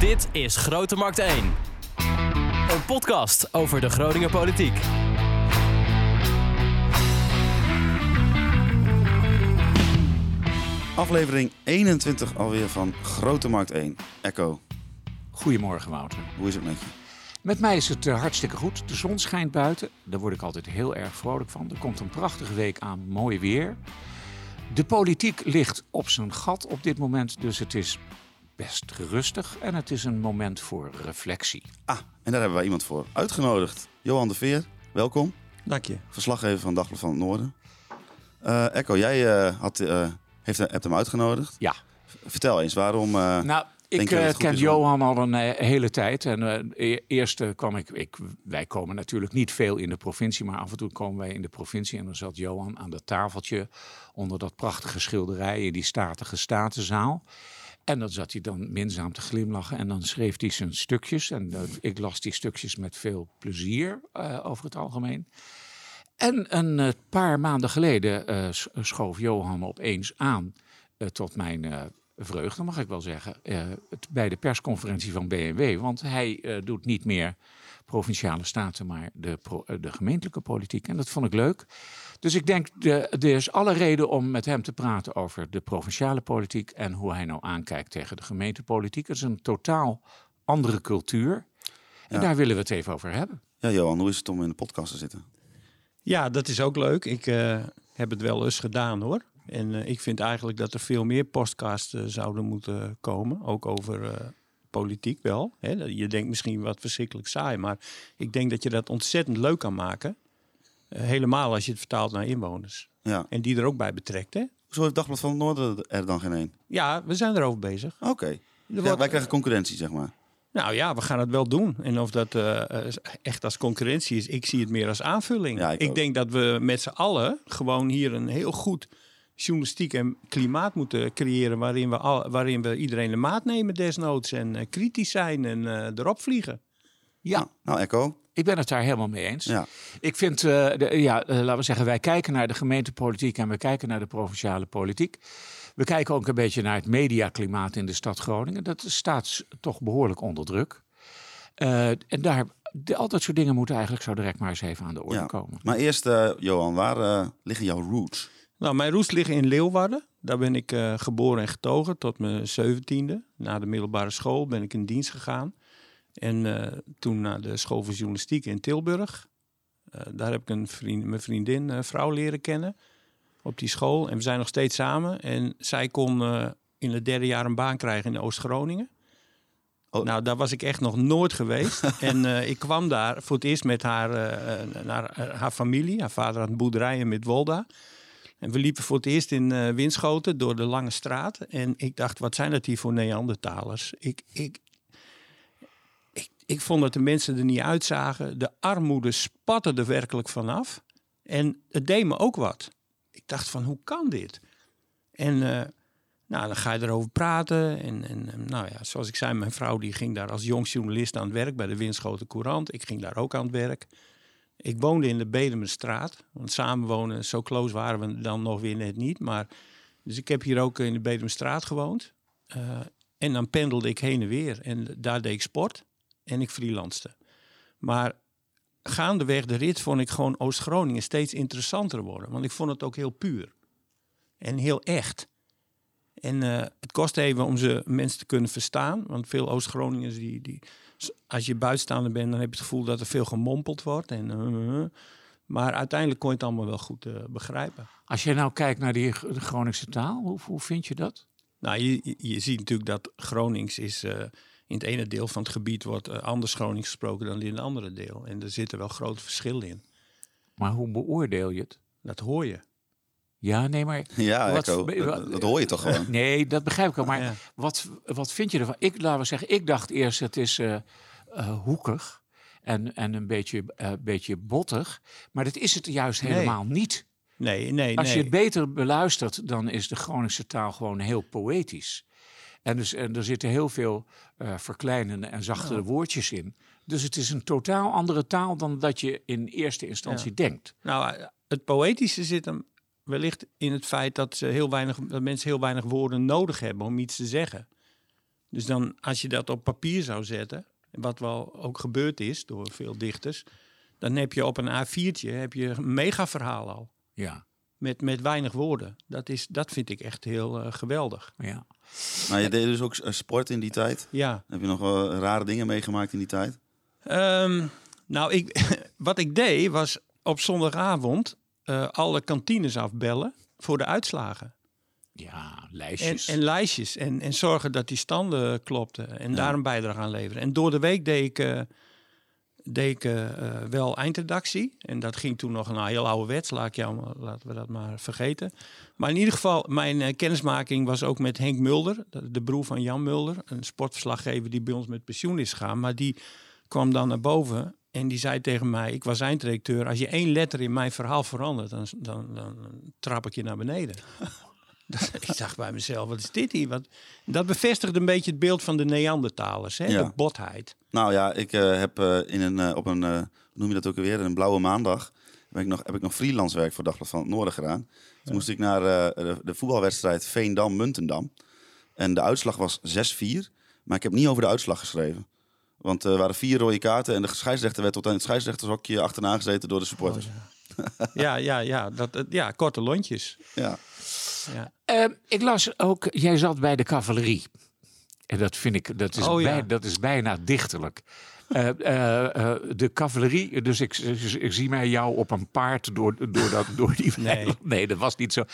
Dit is Grote Markt 1. Een podcast over de Groninger politiek. Aflevering 21 alweer van Grote Markt 1. Echo, Goedemorgen Wouter. hoe is het met je? Met mij is het eh, hartstikke goed. De zon schijnt buiten. Daar word ik altijd heel erg vrolijk van. Er komt een prachtige week aan, mooi weer. De politiek ligt op zijn gat op dit moment, dus het is best rustig en het is een moment voor reflectie. Ah, en daar hebben wij iemand voor uitgenodigd. Johan de Veer, welkom. Dank je. Verslaggever van Dagblad van het Noorden. Eh, Echo, jij eh, had, eh, heeft, hebt hem uitgenodigd. Ja, Vertel eens, waarom... eh, nou, ik ken Johan al een hele tijd. En eh, e- eerst eh, kwam ik, ik, wij komen natuurlijk niet veel in de provincie, maar af en toe komen wij in de provincie. En dan zat Johan aan dat tafeltje onder dat prachtige schilderij in die statige statenzaal. En dan zat hij dan minzaam te glimlachen en dan schreef hij zijn stukjes. En ik las die stukjes met veel plezier eh, over het algemeen. En een eh, paar maanden geleden eh, schoof Johan opeens aan, tot mijn vreugde mag ik wel zeggen, bij de persconferentie van BMW. Want hij doet niet meer provinciale staten, maar de, de gemeentelijke politiek. En dat vond ik leuk. Dus ik denk, de, er is alle reden om met hem te praten over de provinciale politiek en hoe hij nou aankijkt tegen de gemeentepolitiek. Het is een totaal andere cultuur. En Ja. daar willen we het even over hebben. Ja, Johan, hoe is het om in de podcast te zitten? Ja, dat is ook leuk. Ik eh, heb het wel eens gedaan hoor. En eh, ik vind eigenlijk dat er veel meer podcasts eh, zouden moeten komen. Ook over eh, politiek wel. Hè? Je denkt misschien wat verschrikkelijk saai. Maar ik denk dat je dat ontzettend leuk kan maken. Helemaal als je het vertaalt naar inwoners. Ja. En die er ook bij betrekt. Hè? Hoezo heeft Dagblad van het Noorden er dan geen één? Ja, we zijn erover bezig. Oké. Ja, wij krijgen concurrentie, zeg maar. Nou ja, we gaan het wel doen. En of dat eh, echt als concurrentie is, ik zie het meer als aanvulling. Ja, ik denk dat we met z'n allen gewoon hier een heel goed journalistiek en klimaat moeten creëren. Waarin we, al, waarin we iedereen de maat nemen desnoods. En eh, kritisch zijn en eh, erop vliegen. Ja, Nou, Echo. Ik ben het daar helemaal mee eens. Ja. Ik vind, eh, de, ja, eh, laten we zeggen, wij kijken naar de gemeentepolitiek en we kijken naar de provinciale politiek. We kijken ook een beetje naar het mediaklimaat in de stad Groningen. Dat staat toch behoorlijk onder druk. Eh, en daar, de, al dat soort dingen moeten eigenlijk zo direct maar eens even aan de orde ja. komen. Maar eerst, eh, Johan, waar liggen jouw roots? Nou, mijn roots liggen in Leeuwarden. Daar ben ik eh, geboren en getogen tot mijn zeventiende. Na de middelbare school ben ik in dienst gegaan. En eh, toen naar de school voor journalistiek in Tilburg. Eh, daar heb ik een vriend, mijn vriendin, eh, vrouw leren kennen op die school. En we zijn nog steeds samen. En zij kon in het derde jaar een baan krijgen in Oost-Groningen. Oh. Nou, daar was ik echt nog nooit geweest. en ik kwam daar voor het eerst met haar, naar haar familie. Haar vader had een boerderij in Midwolda. En we liepen voor het eerst in Winschoten door de Lange Straat. En ik dacht, wat zijn dat hier voor Neandertalers? Ik, ik, ik, vond dat de mensen er niet uitzagen. De armoede spatte er werkelijk vanaf. En het deed me ook wat. Ik dacht van, hoe kan dit? En eh, nou, dan ga je erover praten. En, en en, nou ja, zoals ik zei, mijn vrouw die ging daar als jong journalist aan het werk bij de Winschoten Courant. Ik ging daar ook aan het werk. Ik woonde in de Bedemerstraat. Want samenwonen, zo close waren we dan nog weer net niet. Maar, dus ik heb hier ook in de Bedemerstraat gewoond. Eh, en dan pendelde ik heen en weer. En daar deed ik sport. En ik freelanste. Maar gaandeweg de rit vond ik gewoon Oost-Groningen steeds interessanter worden. Want ik vond het ook heel puur. En heel echt. En eh, het kost even om ze mensen te kunnen verstaan. Want veel Oost-Groningers, die, die, als je buitenstaander bent, dan heb je het gevoel dat er veel gemompeld wordt. En, eh, eh. maar uiteindelijk kon je het allemaal wel goed begrijpen. Als je nou kijkt naar die Groningse taal, hoe, hoe vind je dat? Nou, je, je- je ziet natuurlijk dat Gronings is. In het ene deel van het gebied wordt eh, anders Gronings gesproken dan in het andere deel. En er zitten wel grote verschillen in. Maar hoe beoordeel je het? Dat hoor je. Ja, nee, maar Ja, Wat- Echo. wat- Dat, dat hoor je toch gewoon? Nee, dat begrijp ik ook. Maar Ja. wat, wat vind je ervan? Ik, laten we zeggen, ik dacht eerst het is eh, eh, hoekig en, en een beetje, eh, beetje bottig. Maar dat is het juist Nee. helemaal niet. Nee, nee, Als nee. je het beter beluistert, dan is de Groningse taal gewoon heel poëtisch. En, dus, en er zitten heel veel eh, verkleinende en zachtere woordjes in. Dus het is een totaal andere taal dan dat je in eerste instantie denkt. Nou, eh, het poëtische zit hem wellicht in het feit dat, ze heel weinig, dat mensen heel weinig woorden nodig hebben om iets te zeggen. Dus dan, als je dat op papier zou zetten, wat wel ook gebeurd is door veel dichters, dan heb je op een A4'tje heb je een mega verhaal al. Ja, Met, met weinig woorden. Dat, is, dat vind ik echt heel eh, geweldig. ja. Maar je deed dus ook eh, sport in die tijd. Ja. Heb je nog wel rare dingen meegemaakt in die tijd? Ehm, nou, ik, wat ik deed was op zondagavond eh, alle kantines afbellen voor de uitslagen. Ja, En, lijstjes. en lijstjes. En, en zorgen dat die standen klopten. En daar een bijdrage aan leveren. En door de week deed ik, eh, deed eh, wel eindredactie. En dat ging toen nog een heel oude wet. Laat jou, laten we dat maar vergeten. Maar in ieder geval, mijn eh, kennismaking was ook met Henk Mulder. De, de broer van Jan Mulder. Een sportverslaggever die bij ons met pensioen is gegaan. Maar die kwam dan naar boven. En die zei tegen mij, ik was eindredacteur. Als je één letter in mijn verhaal verandert, dan, dan, dan trap ik je naar beneden. ik dacht bij mezelf, wat is dit hier? Wat... Dat bevestigde een beetje het beeld van de Neandertalers, hè? Ja. de botheid. Nou ja, ik eh, heb eh, in een, eh, op een, noem je dat ook alweer, een blauwe maandag, heb ik nog, heb ik nog freelance werk voor Dagblad van het Noorden gedaan. Toen moest ik naar de, de voetbalwedstrijd Veendam-Muntendam. En de uitslag was 6-4, maar ik heb niet over de uitslag geschreven. Want er waren vier rode kaarten en de scheidsrechter werd tot aan het scheidsrechtershokje achterna gezeten door de supporters. Ja, ja, ja, dat, dat- ja korte lontjes. ja. Ja. Eh, ik las ook, jij zat bij de cavalerie. En dat vind ik, dat is, Oh, ja. bij- dat is bijna dichterlijk. Eh, eh, eh, de cavalerie, dus ik, ik, zie mij jou op een paard door, door, dat, door die Nee. Nee, dat was niet zo.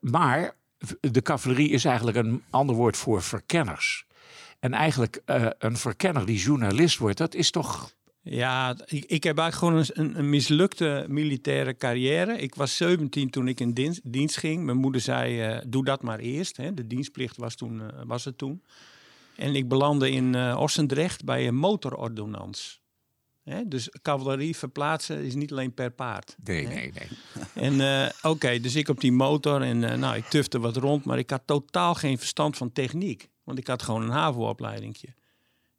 Maar de cavalerie is eigenlijk een ander woord voor verkenners. En eigenlijk een verkenner die journalist wordt, dat is toch... Ja, ik, ik heb eigenlijk gewoon een, een, mislukte militaire carrière. Ik was 17 toen ik in dienst, dienst ging. Mijn moeder zei, eh, doe dat maar eerst. Hè. De dienstplicht was, toen, eh, was het toen. En ik belandde in eh Ossendrecht bij een motorordonnans. Hè, dus cavalerie verplaatsen is niet alleen per paard. Nee, nee, nee. En oké, dus ik op die motor en nou, ik tufte wat rond, maar ik had totaal geen verstand van techniek. Want ik had gewoon een HAVO-opleidingje.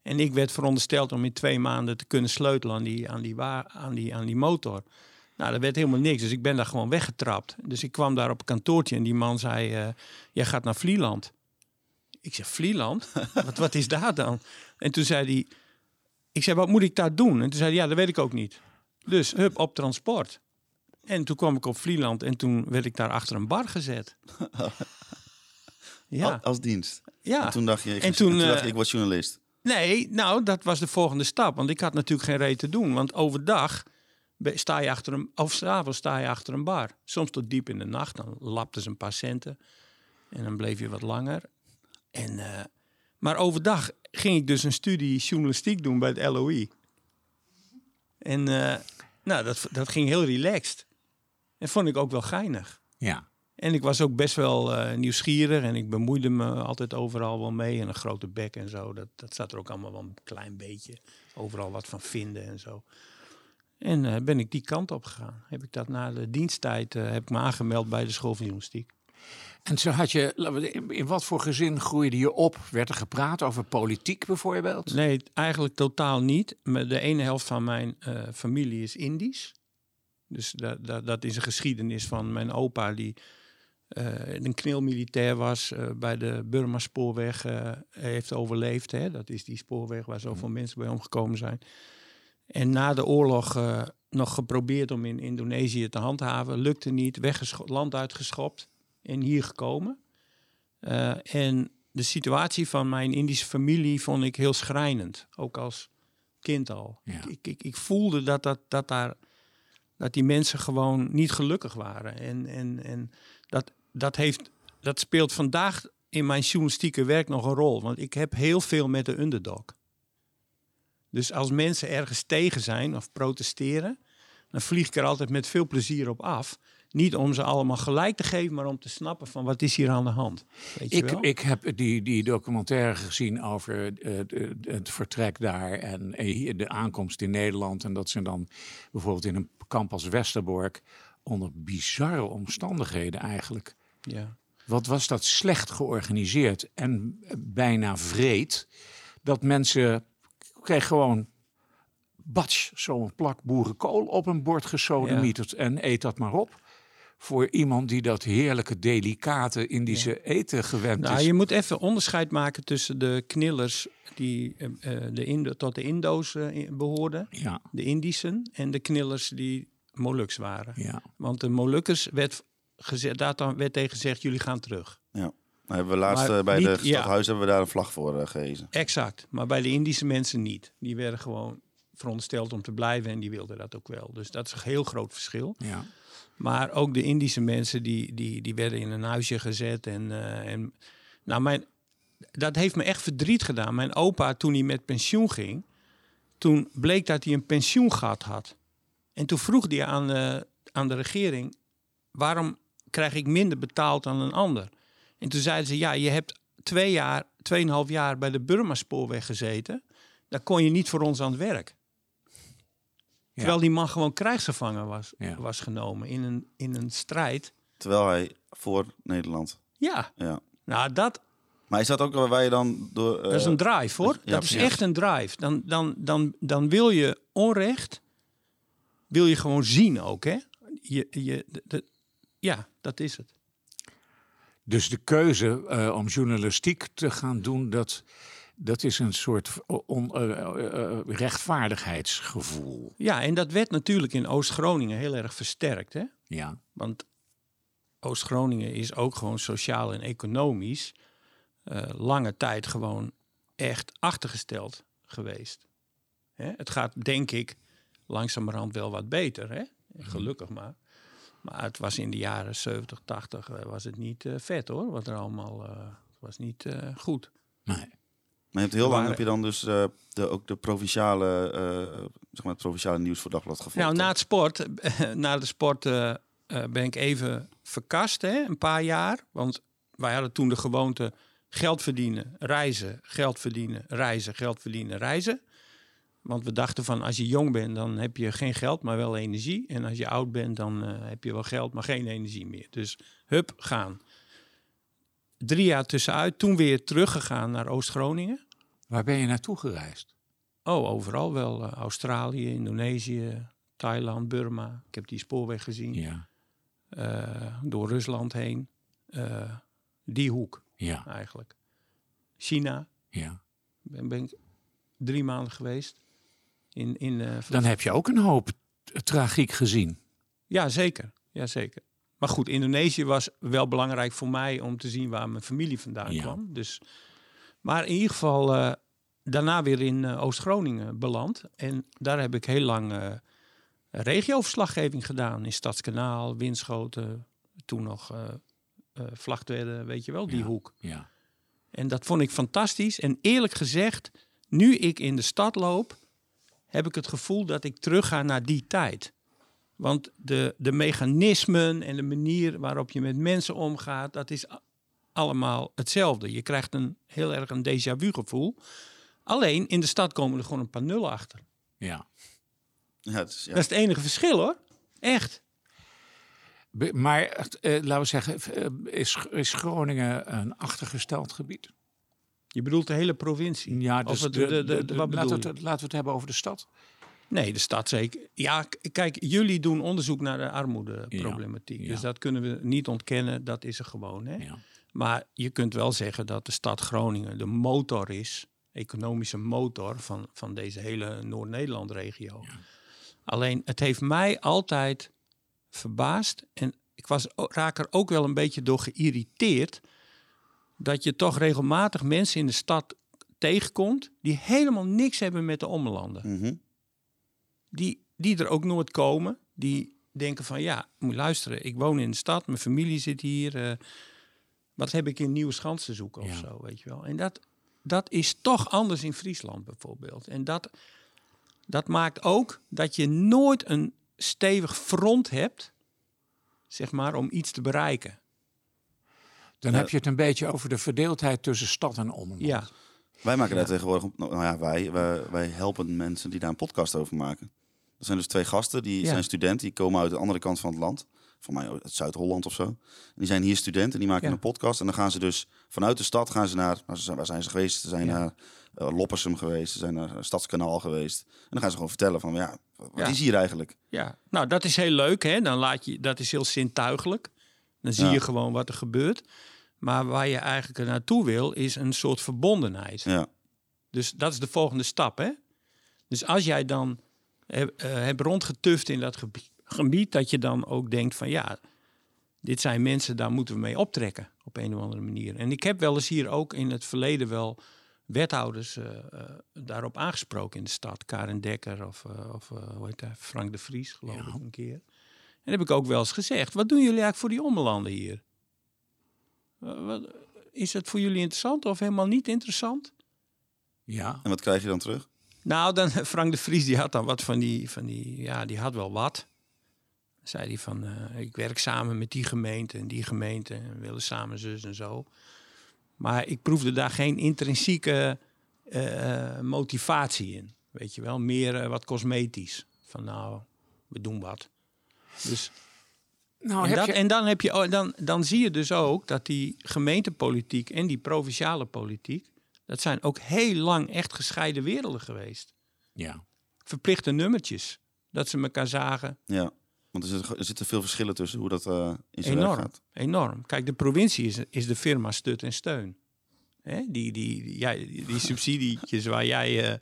En ik werd verondersteld om in twee maanden te kunnen sleutelen aan die, aan die, aan die, aan die motor. Nou, dat werd helemaal niks, dus ik ben daar gewoon weggetrapt. Dus ik kwam daar op een kantoortje en die man zei, eh, jij gaat naar Vlieland. Ik zeg, Vlieland? wat, wat is daar dan? En toen zei hij, ik zei, wat moet ik daar doen? En toen zei hij, ja, dat weet ik ook niet. Dus, hup, op transport. En toen kwam ik op Vlieland en toen werd ik daar achter een bar gezet. ja, Al- Als dienst. ja. En toen dacht je, ik, En en toen, toen, dacht eh, je, ik word journalist. Nee, nou, dat was de volgende stap. Want ik had natuurlijk geen reet te doen. Want overdag sta je achter een, of 's avonds sta je achter een bar. Soms tot diep in de nacht. Dan lapten ze een paar centen. En dan bleef je wat langer. En, eh, maar overdag ging ik dus een studie journalistiek doen bij het LOI. En eh, nou, dat, dat ging heel relaxed. En vond ik ook wel geinig. Ja. En ik was ook best wel eh, nieuwsgierig en ik bemoeide me altijd overal wel mee. En een grote bek en zo, dat, dat zat er ook allemaal wel een klein beetje. Overal wat van vinden en zo. En eh, ben ik die kant op gegaan. Heb ik dat na de diensttijd eh, heb ik me aangemeld bij de school van journalistiek. En zo had je, in, wat voor gezin groeide je op? Werd er gepraat over politiek bijvoorbeeld? Nee, eigenlijk totaal niet. De ene helft van mijn familie is Indisch. Dus dat, dat, dat is een geschiedenis van mijn opa die een knilmilitair was eh, bij de Burma spoorweg eh, heeft overleefd. Hè? Dat is die spoorweg waar zoveel mensen bij omgekomen zijn. En na de oorlog eh, nog geprobeerd om in Indonesië te handhaven. Lukte niet, land uitgeschopt en hier gekomen. Eh, en de situatie van mijn Indische familie vond ik heel schrijnend. Ook als kind al. Ja. Ik, ik, ik voelde dat, dat, dat, daar, dat die mensen gewoon niet gelukkig waren. En, en, en dat, dat, heeft, dat speelt vandaag in mijn journalistieke werk nog een rol. Want ik heb heel veel met de underdog. Dus als mensen ergens tegen zijn of protesteren, dan vlieg ik er altijd met veel plezier op af. Niet om ze allemaal gelijk te geven, maar om te snappen van wat is hier aan de hand. Weet je Ik, wel? ik heb die, die documentaire gezien over het vertrek daar en eh, de aankomst in Nederland. En dat ze dan bijvoorbeeld in een kamp als Westerbork onder bizarre omstandigheden eigenlijk. ja. Wat was dat slecht georganiseerd en bijna vreed. Dat mensen kregen gewoon batsch, zo'n plak boerenkool op een bord gesodemieterd en eet dat maar op. voor iemand die dat heerlijke, delicate Indische eten gewend Nou, is. je moet even onderscheid maken tussen de knillers die eh, eh, de Indo, tot de Indo's eh, behoorden, Ja, de Indischen, en de knillers die Moluks waren. ja. Want de Molukkers werd gezegd, daar dan werd tegen gezegd, jullie gaan terug. Ja. Nou, hebben we laatst Maar eh, bij niet- de ja. stadhuis hebben we daar een vlag voor gehezen. Exact. Maar bij de Indische mensen niet. Die werden gewoon verondersteld om te blijven en die wilden dat ook wel. Dus dat is een heel groot verschil. ja. Maar ook de Indische mensen die, die, die werden in een huisje gezet. En, eh, en nou, mijn, dat heeft me echt verdriet gedaan. Mijn opa, toen hij met pensioen ging, toen bleek dat hij een pensioengat had. En toen vroeg hij aan, eh, aan de regering: waarom krijg ik minder betaald dan een ander? En toen zeiden ze: ja, je hebt twee jaar, tweeënhalf jaar bij de Burma-spoorweg gezeten. Daar kon je niet voor ons aan het werk. Terwijl die man gewoon krijgsgevangen was, Ja. was genomen in een, in een strijd. Terwijl hij voor Nederland. Ja, Ja. nou dat, Maar is dat ook waar je dan door... dat is eh, een drive hoor. ja, dat is echt een drive. Dan, dan, dan, dan wil je onrecht, wil je gewoon zien ook hè. Je, je, de- de- ja, dat is het. Dus de keuze eh, om journalistiek te gaan doen, dat, dat is een soort on, eh, eh, eh, rechtvaardigheidsgevoel. Ja, en dat werd natuurlijk in Oost-Groningen heel erg versterkt hè. Ja, Want Oost-Groningen is ook gewoon sociaal en economisch lange tijd gewoon echt achtergesteld geweest. Hè? Het gaat denk ik langzamerhand wel wat beter, hè? gelukkig maar. Maar het was in de jaren 70, 80 eh, was het niet eh, vet hoor, wat er allemaal eh, was niet goed. nee. Maar je hebt heel lang heb je dan dus de, ook de provinciale, zeg maar het provinciale nieuws voor Dagblad gevolgd. Nou, na het sport, na de sport ben ik even verkast, hè, een paar jaar. Want wij hadden toen de gewoonte geld verdienen, reizen, geld verdienen, reizen, geld verdienen, reizen. Want we dachten van als je jong bent, dan heb je geen geld, maar wel energie. En als je oud bent, dan eh, heb je wel geld, maar geen energie meer. Dus hup, gaan. Drie jaar tussenuit, toen weer teruggegaan naar Oost-Groningen. Waar ben je naartoe gereisd? Oh, overal wel. eh, Australië, Indonesië, Thailand, Burma. Ik heb die spoorweg gezien. Ja, Eh, door Rusland heen. Die hoek ja, eigenlijk. China. ja. Ben, ben ik drie maanden geweest. In, in, eh, Dan heb je ook een hoop tragiek gezien. Ja, zeker. Ja, zeker. Maar goed, Indonesië was wel belangrijk voor mij om te zien waar mijn familie vandaan Ja. kwam. Dus, maar in ieder geval eh, daarna weer in eh, Oost-Groningen beland. En daar heb ik heel lang regioverslaggeving gedaan. In Stadskanaal, Winschoten, toen nog Vlagtwedde, weet je wel, die Ja. hoek. Ja, En dat vond ik fantastisch. En eerlijk gezegd, nu ik in de stad loop, heb ik het gevoel dat ik terugga naar die tijd. Want de, de mechanismen en de manier waarop je met mensen omgaat, dat is allemaal hetzelfde. Je krijgt een heel erg een déjà vu gevoel. Alleen in de stad komen er gewoon een paar nullen achter. ja. ja, het is, ja. Dat is het enige verschil hoor. Echt. Be- Maar eh, laten we zeggen, eh, is, is Groningen een achtergesteld gebied? Je bedoelt de hele provincie. Ja, dus het- de, de- de- wat laten, we het, laten we het hebben over de stad. Nee, de stad zeker. Ja, kijk, jullie doen onderzoek naar de armoedeproblematiek. Ja. Dus dat kunnen we niet ontkennen. Dat is er gewoon. Hè? Ja. Maar je kunt wel zeggen dat de stad Groningen de motor is, economische motor van, van deze hele Noord-Nederland-regio. Alleen het heeft mij altijd verbaasd en ik was, raak er ook wel een beetje door geïrriteerd dat je toch regelmatig mensen in de stad tegenkomt die helemaal niks hebben met de ommelanden Mhm. die, die er ook nooit komen. Die denken van ja, moet luisteren. Ik woon in de stad, mijn familie zit hier. eh, wat heb ik in Nieuwe Schans te zoeken of Ja. zo, weet je wel. En dat, dat is toch anders in Friesland bijvoorbeeld. En dat, dat maakt ook dat je nooit een stevig front hebt, zeg maar, om iets te bereiken. Dan Ja. heb je het een beetje over de verdeeldheid tussen stad en omland. Ja, Wij maken daar tegenwoordig, op- nou ja, wij, wij, wij helpen mensen die daar een podcast over maken. Er zijn dus twee gasten, die Ja. zijn student, die komen uit de andere kant van het land. Van mij uit Zuid-Holland of zo. En die zijn hier student en die maken Ja. een podcast. En dan gaan ze dus vanuit de stad gaan ze naar, nou, ze zijn- waar zijn ze geweest? Ze zijn Ja. naar eh, Loppersum geweest, ze zijn naar Stadskanaal geweest. En dan gaan ze gewoon vertellen van, ja, wat Ja. is hier eigenlijk? Ja, nou dat is heel leuk, hè? Dan laat je, dat is heel zintuigelijk. Dan zie Ja. je gewoon wat er gebeurt. Maar waar je eigenlijk naartoe wil, is een soort verbondenheid. Ja, Dus dat is de volgende stap, hè? Dus als jij dan eh, hebt rondgetuft in dat gebied, gebied, dat je dan ook denkt van ja, dit zijn mensen, daar moeten we mee optrekken op een of andere manier. En ik heb wel eens hier ook in het verleden wel wethouders eh, eh, daarop aangesproken in de stad. Karen Dekker of, of hoe heet hij? Frank de Vries, geloof ik, een keer. En heb ik ook wel eens gezegd, wat doen jullie eigenlijk voor die ommelanden hier? Wat, is het voor jullie interessant of helemaal niet interessant? Ja, en wat krijg je dan terug? Nou, dan Frank de Vries die had dan wat van die, van die ja, die had wel wat. Zei hij van, eh, ik werk samen met die gemeente en die gemeente en we willen samen zus en zo. Maar ik proefde daar geen intrinsieke eh, eh, motivatie in, weet je wel. Meer wat cosmetisch. Van nou, we doen wat. Dus nou en, heb dat, je... en dan, heb je, oh, dan, dan zie je dus ook dat die gemeentepolitiek en die provinciale politiek, dat zijn ook heel lang echt gescheiden werelden geweest Ja. verplichte nummertjes. Dat ze elkaar zagen. Ja, want er zitten, er zitten veel verschillen tussen hoe dat eh, in zijn werk Enorm. gaat. Enorm. Kijk, de provincie is, is de firma Stut en Steun. Hè? Die, die, die, ja, die, die subsidietjes waar jij... eh,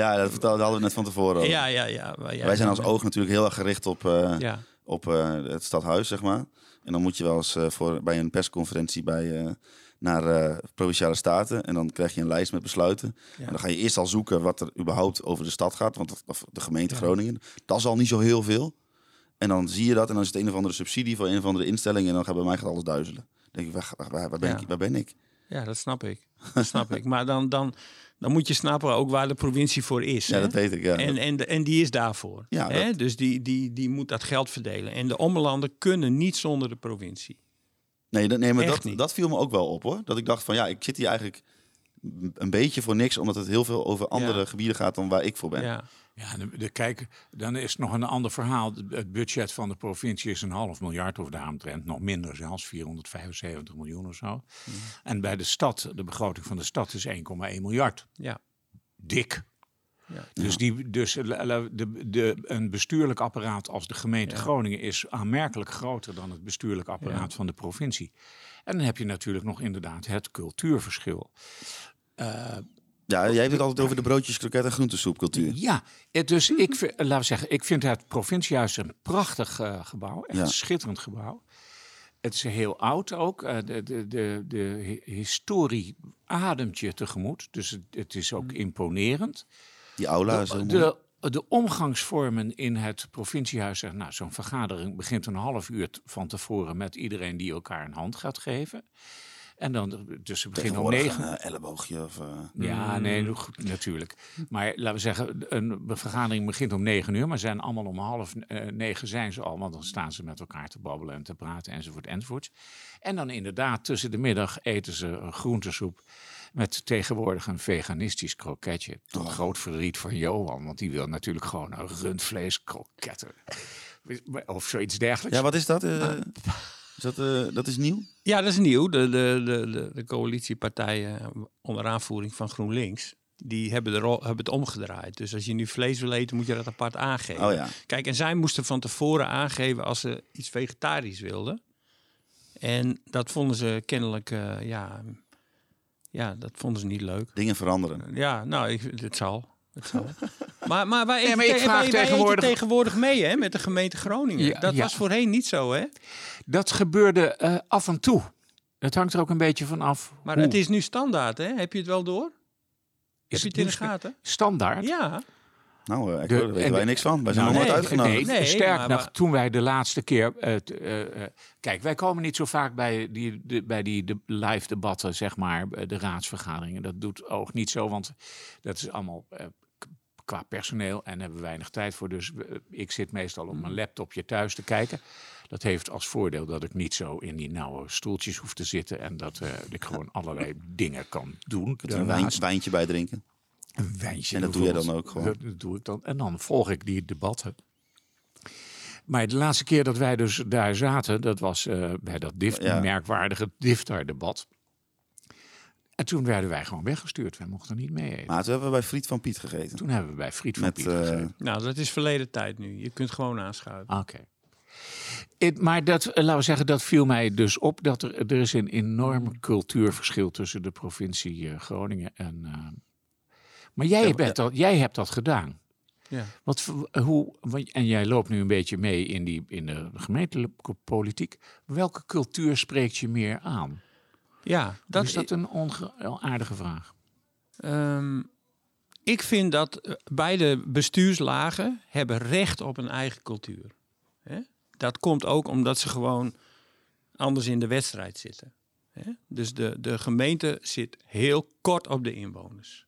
Ja, dat vertelde- hadden we net van tevoren. ja, ja, ja. Wij zijn als oog natuurlijk heel erg gericht op, eh, Ja, op eh, het stadhuis, zeg maar. En dan moet je wel eens eh, voor, bij een persconferentie bij, naar Provinciale Staten. En dan krijg je een lijst met besluiten. Ja. En dan ga je eerst al zoeken wat er überhaupt over de stad gaat. Want of de gemeente. Groningen, dat is al niet zo heel veel. En dan zie je dat en dan is het een of andere subsidie voor een of andere instelling. En dan gaat bij mij gaat alles duizelen. Dan denk ik, waar, waar, waar ben, ik, waar ben ik? ja, dat snap ik. Dat snap ik. Maar dan, dan, dan moet je snappen ook waar de provincie voor is. Ja, hè? dat weet ik. Ja. En, en, en die is daarvoor. Ja, hè? dat- Dus die, die, die moet dat geld verdelen. En de ommelanden kunnen niet zonder de provincie. Nee, dat, nee maar Echt dat, niet. dat viel me ook wel op hoor. Dat ik dacht van ja, ik zit hier eigenlijk een beetje voor niks. Omdat het heel veel over andere Ja. gebieden gaat dan waar ik voor ben. Ja, Ja, de, de, kijk, dan is nog een ander verhaal. Het budget van de provincie is een half miljard of daaromtrent. Nog minder zelfs, 475 miljoen of zo. En bij de stad, de begroting van de stad is 1,1 miljard. ja. Dik. Ja. Dus, die, dus la- de, de, een bestuurlijk apparaat als de gemeente Ja. Groningen is aanmerkelijk groter dan het bestuurlijk apparaat Ja. van de provincie. En dan heb je natuurlijk nog inderdaad het cultuurverschil. Eh, Ja, jij hebt het altijd over de broodjes, kroket en groentesoepcultuur. Ja, dus ik, vind- laten we zeggen, ik vind het provinciehuis een prachtig eh, gebouw. Echt Ja. een schitterend gebouw. Het is heel oud ook. eh, de, de, de, de hi- historie ademt je tegemoet. Dus het, het is ook imponerend. Die aula is heel mooi. De, de omgangsvormen in het provinciehuis. Nou, zo'n vergadering begint een half uur van tevoren met iedereen die elkaar een hand gaat geven. En dan, dus ze beginnen om negen. een eh, elleboogje of... eh, Ja, nee, goed, natuurlijk. Maar laten we zeggen, een vergadering begint om negen uur, maar zijn allemaal om half eh, negen zijn ze al, want dan staan ze met elkaar te babbelen en te praten enzovoort enzovoort. En dan inderdaad tussen de middag eten ze een groentesoep met tegenwoordig een veganistisch kroketje. Tot groot verdriet van Johan, want die wil natuurlijk gewoon een rundvleeskroketten. Of zoiets dergelijks. Ja, wat is dat? Is dat, eh, dat is nieuw? Ja, dat is nieuw. De, de, de, de, coalitiepartijen onder aanvoering van GroenLinks, die hebben, de rol, hebben het omgedraaid. Dus als je nu vlees wil eten, moet je dat apart aangeven. Oh ja. Kijk, en zij moesten van tevoren aangeven als ze iets vegetarisch wilden. En dat vonden ze kennelijk, eh, ja, ja, dat vonden ze niet leuk. Dingen veranderen. Ja, nou, ik, het zal. Het zal. maar, maar wij maar ik te- vraag wij, wij eten tegenwoordig- tegenwoordig mee hè, met de gemeente Groningen. Ja, dat ja. was voorheen niet zo, hè? Dat gebeurde eh, af en toe. Het hangt er ook een beetje van af. Maar hoe. het is nu standaard, hè? Heb je het wel door? Is Heb je het in de gaten? standaard? Ja. Nou, eh, ik De- hoor, daar weten en wij de- niks van. Wij zijn Nou, nog nooit nee, uitgenodigd. Nee, Nee, sterk maar- nog, maar- toen wij de laatste keer... eh, t- kijk, wij komen niet zo vaak bij die, de, bij die de live debatten, zeg maar, de raadsvergaderingen. Dat doet oog niet zo, want dat is allemaal eh, qua personeel en hebben we weinig tijd voor. Dus ik zit meestal op mijn laptopje thuis te kijken. Dat heeft als voordeel dat ik niet zo in die nauwe stoeltjes hoef te zitten en dat eh, ik gewoon allerlei dingen kan doen. Een wijn, wijntje bij drinken. Een wijntje. En dat doe jij dan ook gewoon? Dat, doe ik dan. En dan volg ik die debatten. Maar de laatste keer dat wij dus daar zaten, dat was eh, bij dat dift, Ja. merkwaardige Diftar-debat. En toen werden wij gewoon weggestuurd. Wij mochten niet mee eten. Maar toen hebben we bij Friet van Piet gegeten. Toen hebben we bij Friet van Met, Piet eh, gegeten. Nou, dat is verleden tijd nu. Je kunt gewoon aanschuiven. Oké. Het- Maar dat, eh, laten we zeggen, dat viel mij dus op. Dat er, er is een enorm cultuurverschil tussen de provincie eh, Groningen en... eh, maar jij, Ja, bent dat, jij hebt dat gedaan. Ja. Wat, hoe, en jij loopt nu een beetje mee in, die, in de gemeentelijke politiek. Welke cultuur spreekt je meer aan? Ja, dat is dat een onaardige vraag? Ehm, ik vind dat eh, beide bestuurslagen hebben recht op een eigen cultuur. Hè? Dat komt ook omdat ze gewoon anders in de wedstrijd zitten. Hè? Dus de, de gemeente zit heel kort op de inwoners.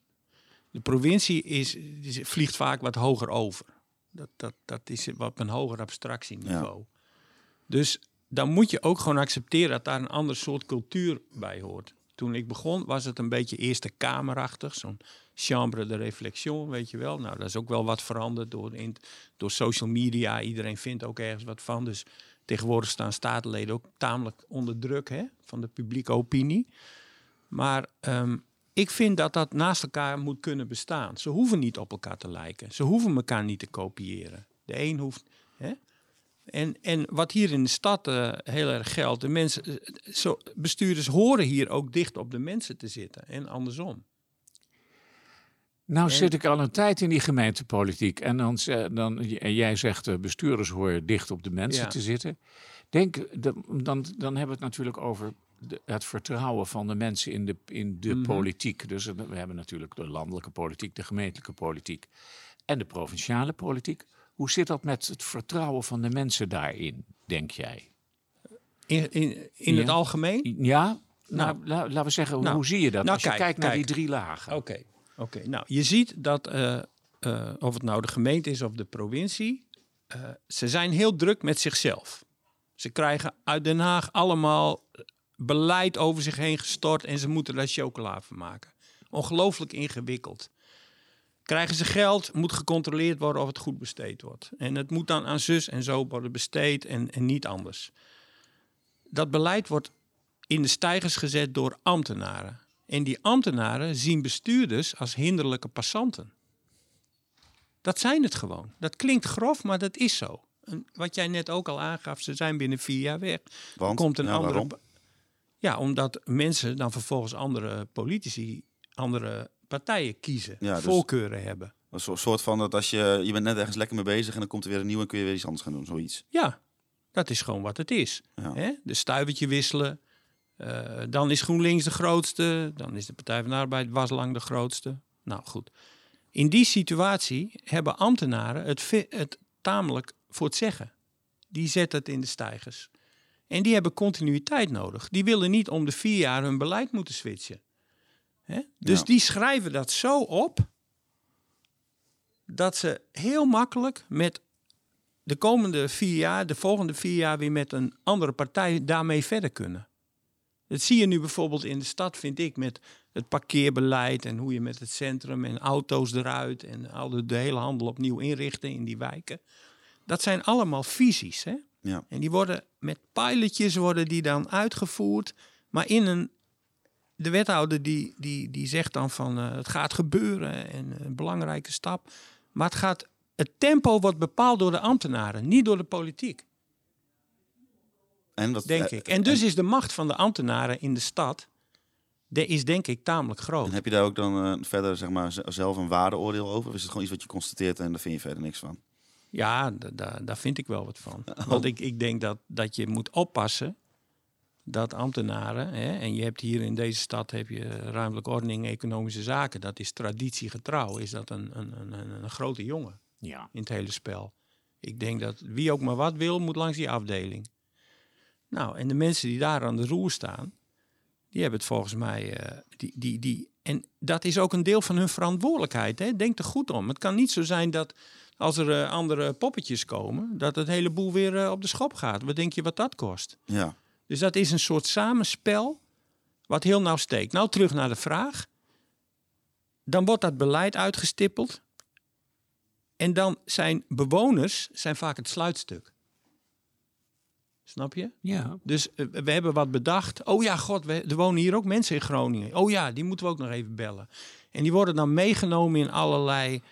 De provincie is, die vliegt vaak wat hoger over. Dat, dat, dat is wat een hoger abstractieniveau. Dus dan moet je ook gewoon accepteren dat daar een ander soort cultuur bij hoort. Toen ik begon was het een beetje Eerste Kamerachtig, zo'n chambre de réflexion, weet je wel. Nou, dat is ook wel wat veranderd door, in, door social media. Iedereen vindt ook ergens wat van. Dus tegenwoordig staan statenleden ook tamelijk onder druk hè, van de publieke opinie. Maar ehm, ik vind dat dat naast elkaar moet kunnen bestaan. Ze hoeven niet op elkaar te lijken. Ze hoeven elkaar niet te kopiëren. De een hoeft. Hè? En, en wat hier in de stad eh, heel erg geldt, de mensen, eh, zo, bestuurders horen hier ook dicht op de mensen te zitten en andersom. Nou En- zit ik al een tijd in die gemeentepolitiek. En dan, dan, en jij zegt, eh, bestuurders horen dicht op de mensen Ja. te zitten. Denk, dan, dan, dan hebben we het natuurlijk over de- het vertrouwen van de mensen in de, in de Mhm. politiek. Dus we hebben natuurlijk de landelijke politiek, de gemeentelijke politiek en de provinciale politiek. Hoe zit dat met het vertrouwen van de mensen daarin, denk jij? In, in, in Ja. het algemeen? Ja, nou, Nou. la- laten we zeggen, Nou. hoe zie je dat Nou, als je kijk, kijkt naar kijk. die drie lagen? Oké, oké. nou je ziet dat eh, eh, of het nou de gemeente is of de provincie, eh, ze zijn heel druk met zichzelf. Ze krijgen uit Den Haag allemaal beleid over zich heen gestort en ze moeten daar chocola van maken. Ongelooflijk ingewikkeld. Krijgen ze geld, moet gecontroleerd worden of het goed besteed wordt. En het moet dan aan zus en zo worden besteed en, en niet anders. Dat beleid wordt in de stijgers gezet door ambtenaren. En die ambtenaren zien bestuurders als hinderlijke passanten. Dat zijn het gewoon. Dat klinkt grof, maar dat is zo. En wat jij net ook al aangaf, ze zijn binnen vier jaar weg. Want, komt een ja, andere. Ja, omdat mensen dan vervolgens andere politici, andere partijen kiezen, Ja, dus- voorkeuren hebben. Een soort- van dat als je, je bent net ergens lekker mee bezig en dan komt er weer een nieuwe en kun je weer iets anders gaan doen, zoiets. Ja, dat is gewoon wat het is. Ja. Hè? De stuivertje wisselen. Eh, dan is GroenLinks de grootste. Dan is de Partij van de Arbeid was lang de grootste. Nou goed. In die situatie hebben ambtenaren het, het tamelijk voor het zeggen. Die zetten het in de stijgers. En die hebben continuïteit nodig. Die willen niet om de vier jaar hun beleid moeten switchen. Hè? Dus Ja. die schrijven dat zo op dat ze heel makkelijk met de komende vier jaar, de volgende vier jaar weer met een andere partij daarmee verder kunnen. Dat zie je nu bijvoorbeeld in de stad, vind ik, met het parkeerbeleid en hoe je met het centrum en auto's eruit en al de, de hele handel opnieuw inrichten in die wijken. Dat zijn allemaal visies. Hè? Ja. En die worden met pilotjes worden die dan uitgevoerd, maar in een de wethouder die, die, die zegt dan van eh, het gaat gebeuren en een belangrijke stap. Maar het, gaat, het tempo wordt bepaald door de ambtenaren, niet door de politiek, En wat, denk eh, ik. En dus is de macht van de ambtenaren in de stad, de is denk ik tamelijk groot. En heb je daar ook dan eh, verder zeg maar, zelf een waardeoordeel over? Of is het gewoon iets wat je constateert en daar vind je verder niks van? Ja, da- da- daar vind ik wel wat van. Want ik, ik denk dat, dat je moet oppassen dat ambtenaren, hè, en je hebt hier in deze stad heb je ruimtelijke ordening, economische zaken, dat is traditiegetrouw, is dat een, een, een, een, een grote jongen Ja. in het hele spel. Ik denk dat wie ook maar wat wil, moet langs die afdeling. Nou, en de mensen die daar aan de roer staan, die hebben het volgens mij. eh, die, die, die, en dat is ook een deel van hun verantwoordelijkheid. Hè? Denk er goed om. Het kan niet zo zijn dat als er eh, andere poppetjes komen, dat het hele boel weer eh, op de schop gaat. Wat denk je wat dat kost? Ja. Dus dat is een soort samenspel wat heel nauw steekt. Nou, terug naar de vraag. Dan wordt dat beleid uitgestippeld. En dan zijn bewoners zijn vaak het sluitstuk. Snap je? Ja. Dus eh, we hebben wat bedacht. Oh ja, god, we, er wonen hier ook mensen in Groningen. Oh ja, die moeten we ook nog even bellen. En die worden dan meegenomen in allerlei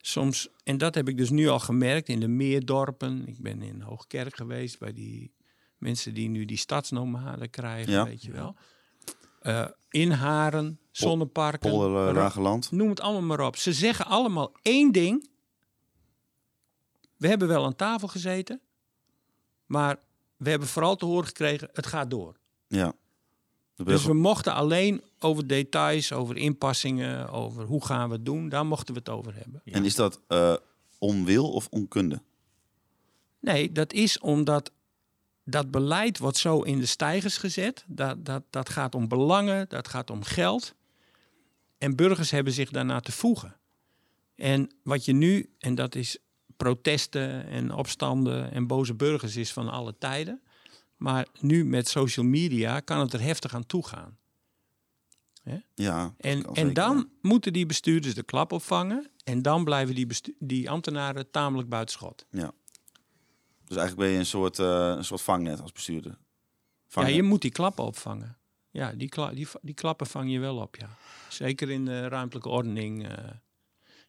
soms. En dat heb ik dus nu al gemerkt in de meerdorpen. Ik ben in Hoogkerk geweest bij die mensen die nu die stadsnomaden krijgen, Ja. weet je wel. Eh, in Haren, zonneparken. Polder, uh, Ra- Rageland. Noem het allemaal maar op. Ze zeggen allemaal één ding. We hebben wel aan tafel gezeten, maar we hebben vooral te horen gekregen: het gaat door. Ja. Dus we mochten alleen over details, over inpassingen, over hoe gaan we het doen, daar mochten we het over hebben. En is dat eh, onwil of onkunde? Nee, dat is omdat dat beleid wordt zo in de stijgers gezet. Dat, dat, dat gaat om belangen, dat gaat om geld. En burgers hebben zich daarna te voegen. En wat je nu, en dat is protesten en opstanden en boze burgers is van alle tijden. Maar nu met social media kan het er heftig aan toe gaan. Ja. En, en dan moeten die bestuurders de klap opvangen. En dan blijven die, die ambtenaren tamelijk buitenschot. Ja. Dus eigenlijk ben je een soort, eh, een soort vangnet als bestuurder. Ja, je moet die klappen opvangen. Ja, die, kla die, die klappen vang je wel op, ja. Zeker in de ruimtelijke ordening. eh.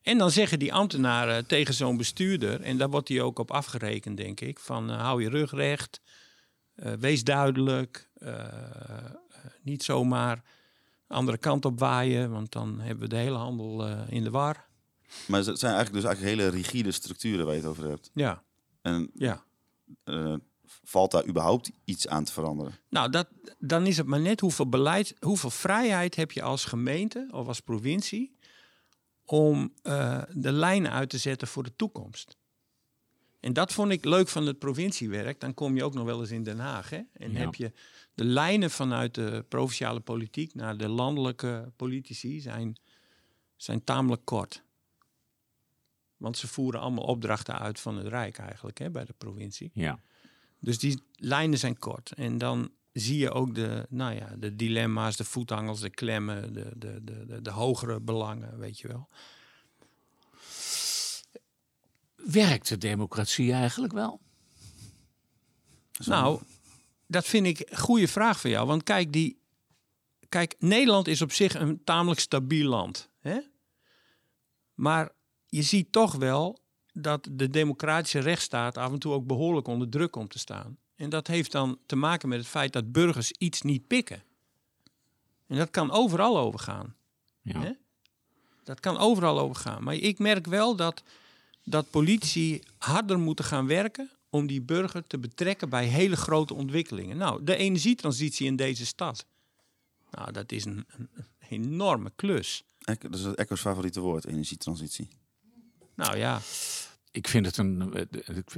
En dan zeggen die ambtenaren tegen zo'n bestuurder... en daar wordt hij ook op afgerekend, denk ik... van eh, hou je rug recht, wees duidelijk... niet zomaar andere kant op waaien... want dan hebben we de hele handel in de war. Maar het zijn eigenlijk dus eigenlijk hele rigide structuren waar je het over hebt. Ja, En ja. Eh, valt daar überhaupt iets aan te veranderen? Nou, dat, dan is het maar net hoeveel beleid, hoeveel vrijheid heb je als gemeente of als provincie om eh, de lijnen uit te zetten voor de toekomst. En dat vond ik leuk van het provinciewerk. Dan kom je ook nog wel eens in Den Haag. Hè? En Ja. heb je de lijnen vanuit de provinciale politiek naar de landelijke politici zijn, zijn tamelijk kort. Want ze voeren allemaal opdrachten uit van het Rijk eigenlijk hè, bij de provincie. Ja. Dus die lijnen zijn kort. En dan zie je ook de, nou ja, de dilemma's, de voetangels, de klemmen, de, de, de, de, de hogere belangen, weet je wel. Werkt de democratie eigenlijk wel? Zo. Nou, dat vind ik een goede vraag van jou. Want kijk, die, kijk, Nederland is op zich een tamelijk stabiel land. Hè? Maar je ziet toch wel dat de democratische rechtsstaat af en toe ook behoorlijk onder druk komt te staan. En dat heeft dan te maken met het feit dat burgers iets niet pikken. En dat kan overal overgaan. Ja. Hè? Dat kan overal overgaan. Maar ik merk wel dat, dat politici harder moeten gaan werken om die burger te betrekken bij hele grote ontwikkelingen. Nou, de energietransitie in deze stad. Nou, dat is een, een enorme klus. Dat is Echo's favoriete woord, energietransitie. Nou ja, Ik vind het een, eh,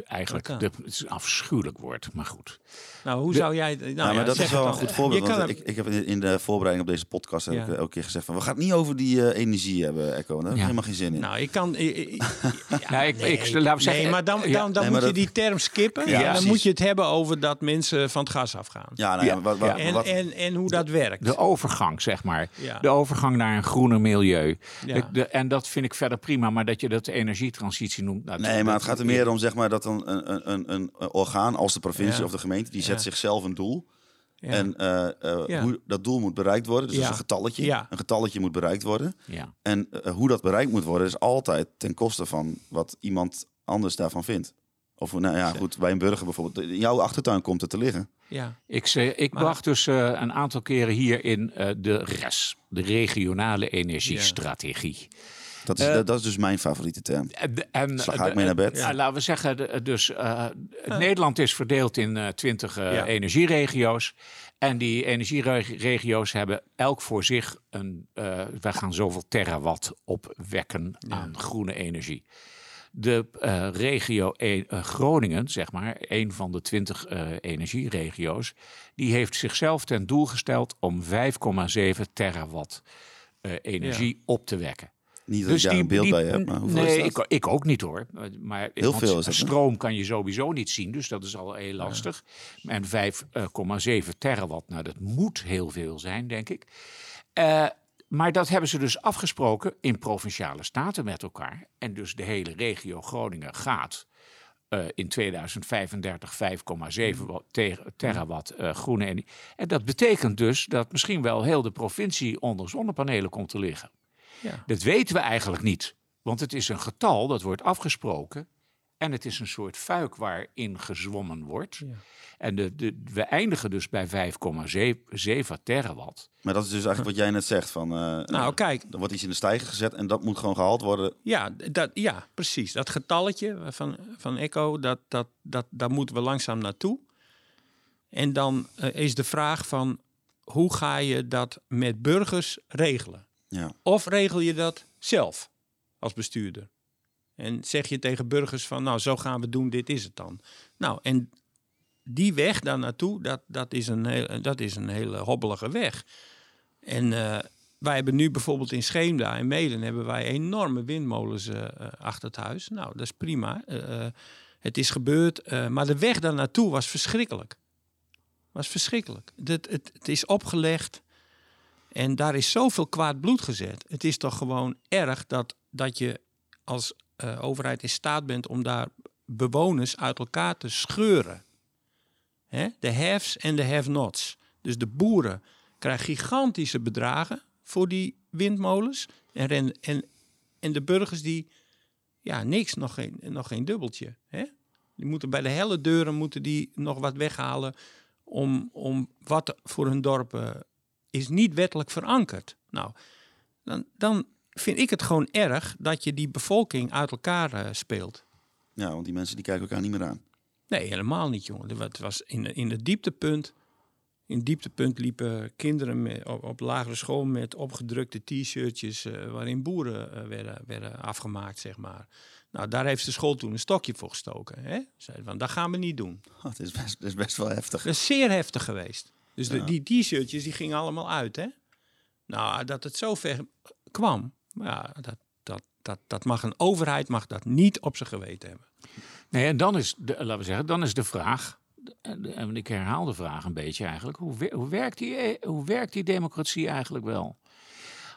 eigenlijk de, het is een afschuwelijk woord, maar goed. nou hoe De- zou jij... Nou, ja, maar dat is wel een goed voorbeeld. Want ik, ik heb in- de voorbereiding op deze podcast heb Ja. ik eh, elke keer gezegd van... we gaan het niet over die eh, energie hebben, Echo. Daar heb ik Ja. helemaal geen zin in. Nou, ik kan... i- i- i- ja, ik- ik- laat me zeggen, nee, maar dan, dan, dan nee, moet je die term skippen. Ja, en dan precies. moet je het hebben over dat mensen van het gas afgaan. ja, nou ja, wat, wat, ja. En, wat- en, en hoe dat werkt. De overgang, zeg maar. Ja. De overgang naar een groener milieu. Ja. De- de- en dat vind ik verder prima, maar dat je dat energietransitie noemt. nou, Nee, maar het gaat er meer om zeg maar, dat een, een, een, een, een orgaan als de provincie Ja. of de gemeente... die zet Ja. zichzelf een doel. Ja. En eh, eh, Ja. hoe dat doel moet bereikt worden. Dus dat Ja. is een getalletje. Ja. Een getalletje moet bereikt worden. Ja. En eh, hoe dat bereikt moet worden is altijd ten koste van wat iemand anders daarvan vindt. Of nou ja, goed, bij een burger bijvoorbeeld. In jouw achtertuin komt het te liggen. ja. Ik, ze- ik Maar- wacht dus eh, een aantal keren hier in eh, de RES, de regionale energiestrategie. Dat is, Eh, dat, dat is dus mijn favoriete term. En, de- en, Dus dan ga ik mee naar bed. ja, laten we zeggen, dus eh, Nederland is verdeeld in eh, twintig Ja. energieregio's. En die energieregio's hebben elk voor zich een. eh wij gaan zoveel terawatt opwekken aan groene energie. De eh, regio e- eh, Groningen, zeg maar, een van de twintig eh, energieregio's, die heeft zichzelf ten doel gesteld om 5,7 terawatt eh, energie op te wekken. Niet dat ik daar een beeld bij heb, maar hoeveel nee, is dat? Ik, ik ook niet hoor. Maar Heel veel is dat, hè? Stroom kan je sowieso niet zien, dus dat is al heel lastig. En 5,7 terawatt, nou dat moet heel veel zijn, denk ik. Eh, maar dat hebben ze dus afgesproken in provinciale staten met elkaar. En dus de hele regio Groningen gaat eh, in 2035 5,7 wa- te- terawatt eh, groene energie. En dat betekent dus dat misschien wel heel de provincie onder zonnepanelen komt te liggen. Ja. Dat weten we eigenlijk niet. Want het is een getal dat wordt afgesproken. En het is een soort fuik waarin gezwommen wordt. Ja. En de, de, we eindigen dus bij 5,7 terawatt. Maar dat is dus eigenlijk wat jij net zegt. Van, eh, Nou, kijk, er wordt iets in de stijger gezet en dat moet gewoon gehaald worden. Ja, dat, ja, precies. Dat getalletje van, van Echo, dat, dat, dat, daar moeten we langzaam naartoe. En dan eh, is de vraag van, hoe ga je dat met burgers regelen? Ja. Of regel je dat zelf als bestuurder? En zeg je tegen burgers van, nou, zo gaan we doen, dit is het dan. Nou, en die weg daar naartoe, dat, dat, is, een heel, dat is een hele hobbelige weg. En eh, wij hebben nu bijvoorbeeld in Scheemda in Meden hebben wij enorme windmolens eh, eh, achter het huis. Nou, dat is prima. Het is gebeurd, maar de weg daar naartoe was verschrikkelijk. Was verschrikkelijk. Het, het, het is opgelegd en daar is zoveel kwaad bloed gezet. Het is toch gewoon erg dat, dat je als eh, overheid in staat bent om daar bewoners uit elkaar te scheuren. De haves en de have-nots. Dus de boeren krijgen gigantische bedragen voor die windmolens. En, en, en de burgers die, ja, niks, nog geen, nog geen dubbeltje. Die moeten bij de helle deuren moeten die nog wat weghalen om, om wat voor hun dorp eh, is niet wettelijk verankerd. Nou, dan, dan vind ik het gewoon erg dat je die bevolking uit elkaar eh, speelt. ja, want die mensen die kijken elkaar niet meer aan. Nee, helemaal niet, jongen. Het was in, in het dieptepunt. In het dieptepunt liepen kinderen met, op, op lagere school met opgedrukte t-shirtjes eh, waarin boeren eh, werden, werden afgemaakt, zeg maar. Nou, daar heeft de school toen een stokje voor gestoken. Hè? Zeiden van, dat gaan we niet doen. Oh, het, is best, is best wel heftig. Dat is zeer heftig geweest. Dus de- die t-shirtjes die gingen allemaal uit, hè? Nou, dat het zo ver kwam, ja, dat, dat, dat, dat mag een overheid mag dat niet op zijn geweten hebben. Nee, en dan is, de, laten we zeggen, dan is de vraag, en en ik herhaal de vraag een beetje eigenlijk, hoe, hoe, werkt, die, eh, hoe werkt die democratie eigenlijk wel?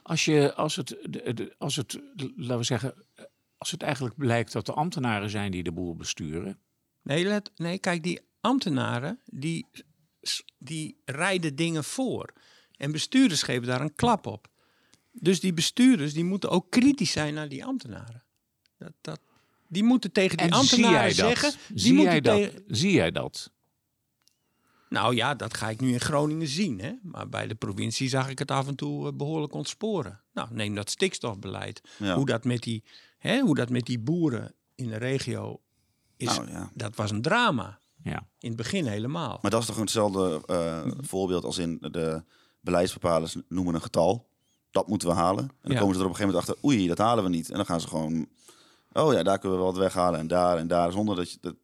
Als, je, als, het, als het, laten we zeggen, als het eigenlijk blijkt dat de ambtenaren zijn die de boel besturen, Nee, let, nee kijk, die ambtenaren die, die rijden dingen voor. En bestuurders geven daar een klap op. Dus die bestuurders die moeten ook kritisch zijn naar die ambtenaren. Dat, dat, die moeten tegen die en zie jij ambtenaren dat? zeggen. Die zie, moeten jij dat? tegen- zie jij dat? Nou ja, dat ga ik nu in Groningen zien. Hè? Maar bij de provincie zag ik het af en toe eh, behoorlijk ontsporen. Nou, neem dat stikstofbeleid. Ja. Hoe, dat met die, hè, hoe dat met die boeren in de regio is. Nou, ja. Dat was een drama. Ja. In het begin helemaal. Maar dat is toch hetzelfde eh, voorbeeld als in de beleidsbepalers noemen een getal. Dat moeten we halen. En dan Ja. komen ze er op een gegeven moment achter, oei, dat halen we niet. En dan gaan ze gewoon, oh ja, daar kunnen we wel wat weghalen. En daar en daar, zonder dat je... Dat,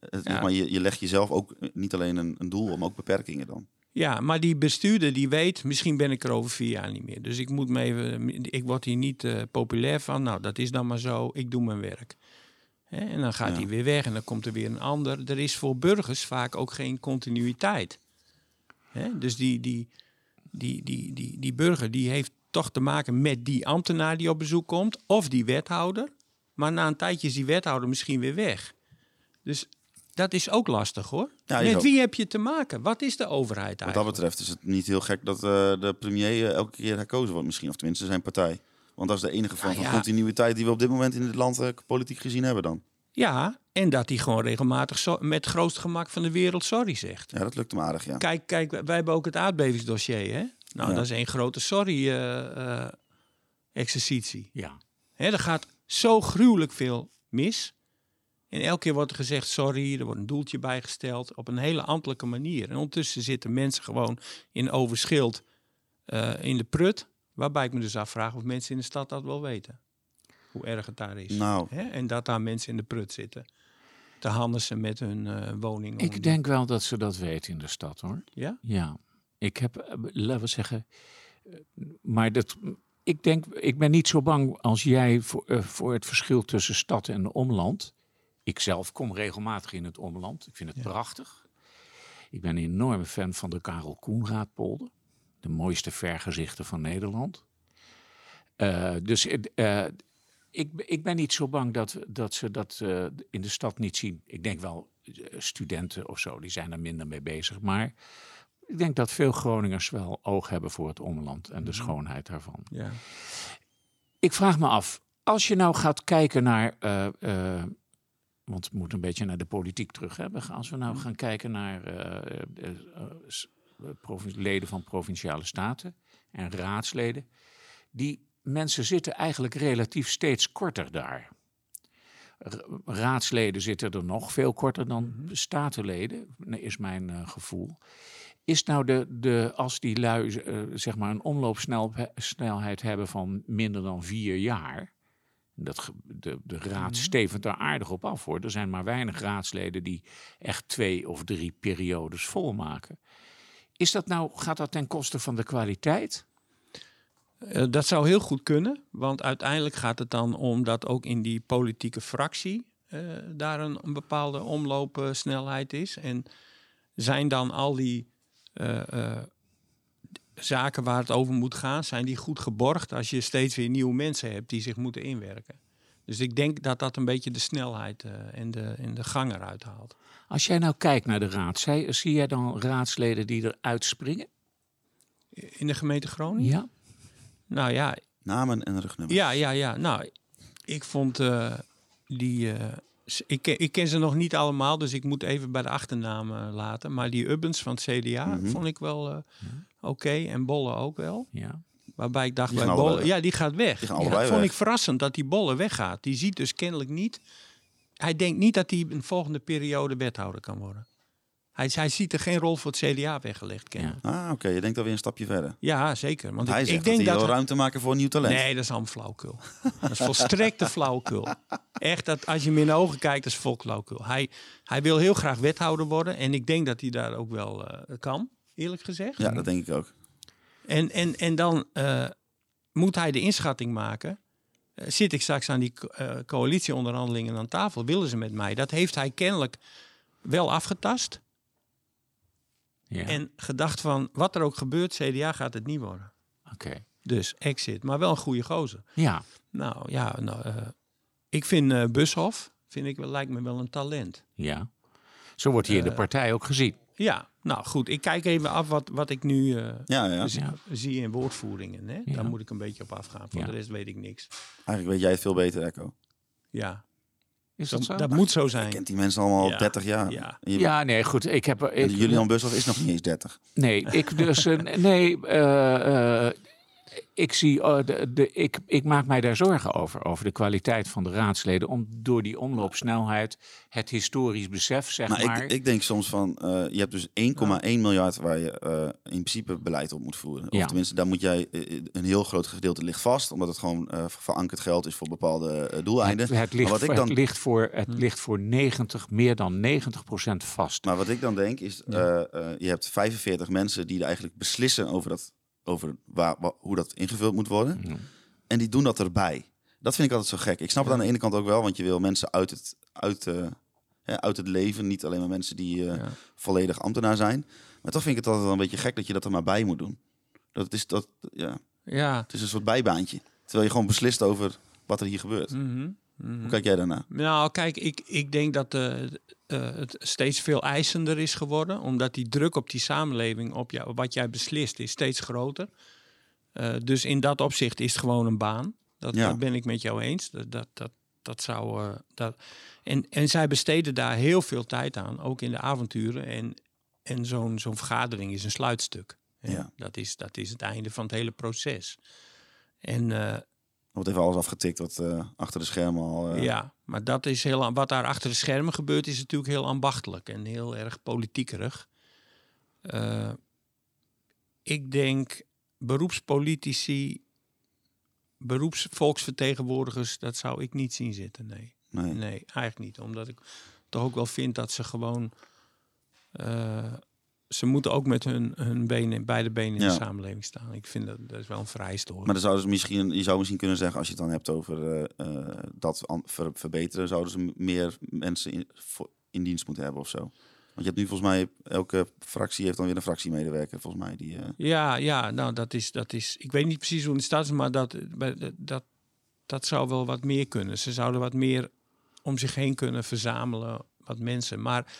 het, Ja. Maar je, je legt jezelf ook niet alleen een, een doel, maar ook beperkingen dan. Ja, maar die bestuurder die weet, misschien ben ik er over vier jaar niet meer. Dus ik moet me even, ik word hier niet eh, populair van. Nou, dat is dan maar zo. Ik doe mijn werk. Hè, en dan gaat Ja. hij weer weg en dan komt er weer een ander. Er is voor burgers vaak ook geen continuïteit. Hè, dus die, die, die, die, die, die burger die heeft toch te maken met die ambtenaar die op bezoek komt. Of die wethouder. Maar na een tijdje is die wethouder misschien weer weg. Dus dat is ook lastig hoor. Ja, met wie heb je te maken? Wat is de overheid Wat eigenlijk? dat betreft is het niet heel gek dat eh, de premier eh, elke keer herkozen wordt misschien. Of tenminste zijn partij. Want dat is de enige vorm Nou van ja. continuïteit die we op dit moment in dit land eh, politiek gezien hebben dan. Ja, en dat hij gewoon regelmatig zo, met het grootste gemak van de wereld sorry zegt. Ja, dat lukt hem aardig, ja. Kijk, kijk, wij hebben ook het aardbevingsdossier, hè? Nou, Ja. dat is één grote sorry-exercitie. Ja. Hè, er gaat zo gruwelijk veel mis. En elke keer wordt er gezegd sorry, er wordt een doeltje bijgesteld op een hele ambtelijke manier. En ondertussen zitten mensen gewoon in overschild eh, in de prut. Waarbij ik me dus afvraag of mensen in de stad dat wel weten. Hoe erg het daar is. Nou. Hè? En dat daar mensen in de prut zitten. Te handelen met hun eh woning. om- Ik denk wel dat ze dat weten in de stad hoor. Ja? Ja, ik heb, eh, laten we zeggen, eh, maar dat, ik denk, ik ben niet zo bang als jij voor, voor het verschil tussen stad en omland. Ik zelf kom regelmatig in het omland. Ik vind het prachtig. Ik ben een enorme fan van de Karel Koenraadpolder. De mooiste vergezichten van Nederland. Eh, dus eh, ik, ik ben niet zo bang dat, dat ze dat eh, in de stad niet zien. Ik denk wel, studenten of zo, die zijn er minder mee bezig. Maar ik denk dat veel Groningers wel oog hebben voor het omland en de schoonheid daarvan. Ja. Ik vraag me af, als je nou gaat kijken naar. want we moeten een beetje naar de politiek terug hebben. Als we nou gaan kijken naar eh, leden van provinciale staten en raadsleden. Die mensen zitten eigenlijk relatief steeds korter daar. Raadsleden zitten er nog veel korter dan statenleden, is mijn eh, gevoel. Is nou de, de als die lui eh, zeg maar een omloopsnelheid hebben van minder dan vier jaar. Dat, de, de raad stevend daar aardig op af hoor. Er zijn maar weinig raadsleden die echt twee of drie periodes volmaken. Is dat nou, gaat dat ten koste van de kwaliteit? Eh, dat zou heel goed kunnen, want uiteindelijk gaat het dan om dat ook in die politieke fractie eh, daar een, een bepaalde omloopsnelheid is. En zijn dan al die eh, zaken waar het over moet gaan, zijn die goed geborgd als je steeds weer nieuwe mensen hebt die zich moeten inwerken? Dus ik denk dat dat een beetje de snelheid eh, en, de, en de gang eruit haalt. Als jij nou kijkt naar de raad, zie, zie jij dan raadsleden die eruit springen? In de gemeente Groningen? Ja. Nou ja, Namen en rugnummers. Ja, ja, ja. Nou, ik vond eh, die. eh, ik, ken, ik ken ze nog niet allemaal, dus ik moet even bij de achternaam eh, laten. Maar die Ubbens van het CDA Mhm. vond ik wel eh, oké. En Bolle ook wel. ja. Waarbij ik dacht Die bij ja, die gaat weg. Die gaan Ja, allebei vond weg. ik verrassend dat die Bolle weggaat. Die ziet dus kennelijk niet. Hij denkt niet dat hij een volgende periode wethouder kan worden. Hij, hij ziet er geen rol voor het CDA weggelegd. Ah, oké. Je denkt alweer een stapje verder. Ja, zeker. Want hij ik, zegt ik denk dat hij dat wil ruimte maken voor een nieuw talent. Nee, dat is allemaal flauwkul. Dat is volstrekte flauwkul. Echt, dat, als je hem in de ogen kijkt, dat is vol flauwkul. Hij, hij wil heel graag wethouder worden. En ik denk dat hij daar ook wel eh, kan, eerlijk gezegd. Ja, dat denk ik ook. En, en, en dan eh, moet hij de inschatting maken. Eh, zit ik straks aan die eh, coalitieonderhandelingen aan tafel? Willen ze met mij? Dat heeft hij kennelijk wel afgetast. ja. En gedacht van, wat er ook gebeurt, CDA gaat het niet worden. Oké. Dus exit, maar wel een goede gozer. Ja. Nou ja, nou, ik vind Bushoff, vind ik, wel- lijkt me wel een talent. Ja. Zo wordt hier in de partij ook gezien. Ja, nou goed, ik kijk even af wat, wat ik nu eh, Ja, ja. zie, zie in woordvoeringen. Hè? Ja. Daar moet ik een beetje op afgaan, voor Ja. de rest weet ik niks. Eigenlijk weet jij het veel beter, Echo. Ja, Is dat, dat zo? dat moet zo Je zijn. kent die mensen allemaal al Ja. 30 jaar. Ja. Je- Ja, nee, goed. Ik heb ik, Julian Bushoff is nog niet eens 30. Nee, ik dus. eh, nee, eh, eh, ik zie. eh, de, de, ik, ik maak mij daar zorgen over. Over de kwaliteit van de raadsleden. Om, door die omloopsnelheid. Het historisch besef, zeg Maar, maar. ik, ik denk soms van, eh, je hebt dus 1,1 miljard waar je eh, in principe beleid op moet voeren. Of Ja. tenminste, daar moet jij, een heel groot gedeelte ligt vast, omdat het gewoon eh, verankerd geld is voor bepaalde doeleinden. het, het, ligt, maar wat ik voor- dan, het ligt voor, het ligt voor 90, meer dan 90 procent vast. maar wat ik dan denk is, eh, eh, je hebt 45 mensen die er eigenlijk beslissen over, dat, over waar, wa- hoe dat ingevuld moet worden. Ja. En die doen dat erbij. Dat vind ik altijd zo gek. Ik snap het aan de ene kant ook wel, want je wil mensen uit het, uit, eh, hè, uit het leven. Niet alleen maar mensen die eh, volledig ambtenaar zijn. Maar toch vind ik het altijd wel een beetje gek dat je dat er maar bij moet doen. Dat is, dat, ja, Ja. het is een soort bijbaantje. Terwijl je gewoon beslist over wat er hier gebeurt. Mhm. Mhm. Hoe kijk jij daarna? Nou, kijk, ik, ik denk dat eh, eh, het steeds veel eisender is geworden. Omdat die druk op die samenleving, op jou, wat jij beslist, is steeds groter. Eh, dus in dat opzicht is het gewoon een baan. Dat, Ja. dat ben ik met jou eens. Dat, dat, dat, dat zou. eh, dat... En, en zij besteden daar heel veel tijd aan, ook in de avonturen. En, en zo'n zo'n vergadering is een sluitstuk. Ja. Dat, is, dat is het einde van het hele proces. En wordt even alles afgetikt wat achter de schermen al... ja, maar dat is heel, wat daar achter de schermen gebeurt, is natuurlijk heel ambachtelijk en heel erg politiekerig. Eh, ik denk beroepspolitici, beroepsvolksvertegenwoordigers, dat zou ik niet zien zitten. Nee, Nee. nee eigenlijk niet. Omdat ik toch ook wel vind dat ze gewoon. eh, ze moeten ook met hun, hun benen, beide benen in Ja. de samenleving staan. Ik vind dat, dat is wel een vereiste hoor. Maar dan zouden ze misschien, je zou misschien kunnen zeggen, als je het dan hebt over eh, eh, dat ver- verbeteren, zouden ze meer mensen in, in dienst moeten hebben of zo. Want je hebt nu volgens mij, elke fractie heeft dan weer een fractiemedewerker, volgens mij. Die, eh, Ja, ja, nou dat is, dat is. Ik weet niet precies hoe het staat, maar dat, dat, dat zou wel wat meer kunnen. Ze zouden wat meer om zich heen kunnen verzamelen, wat mensen. Maar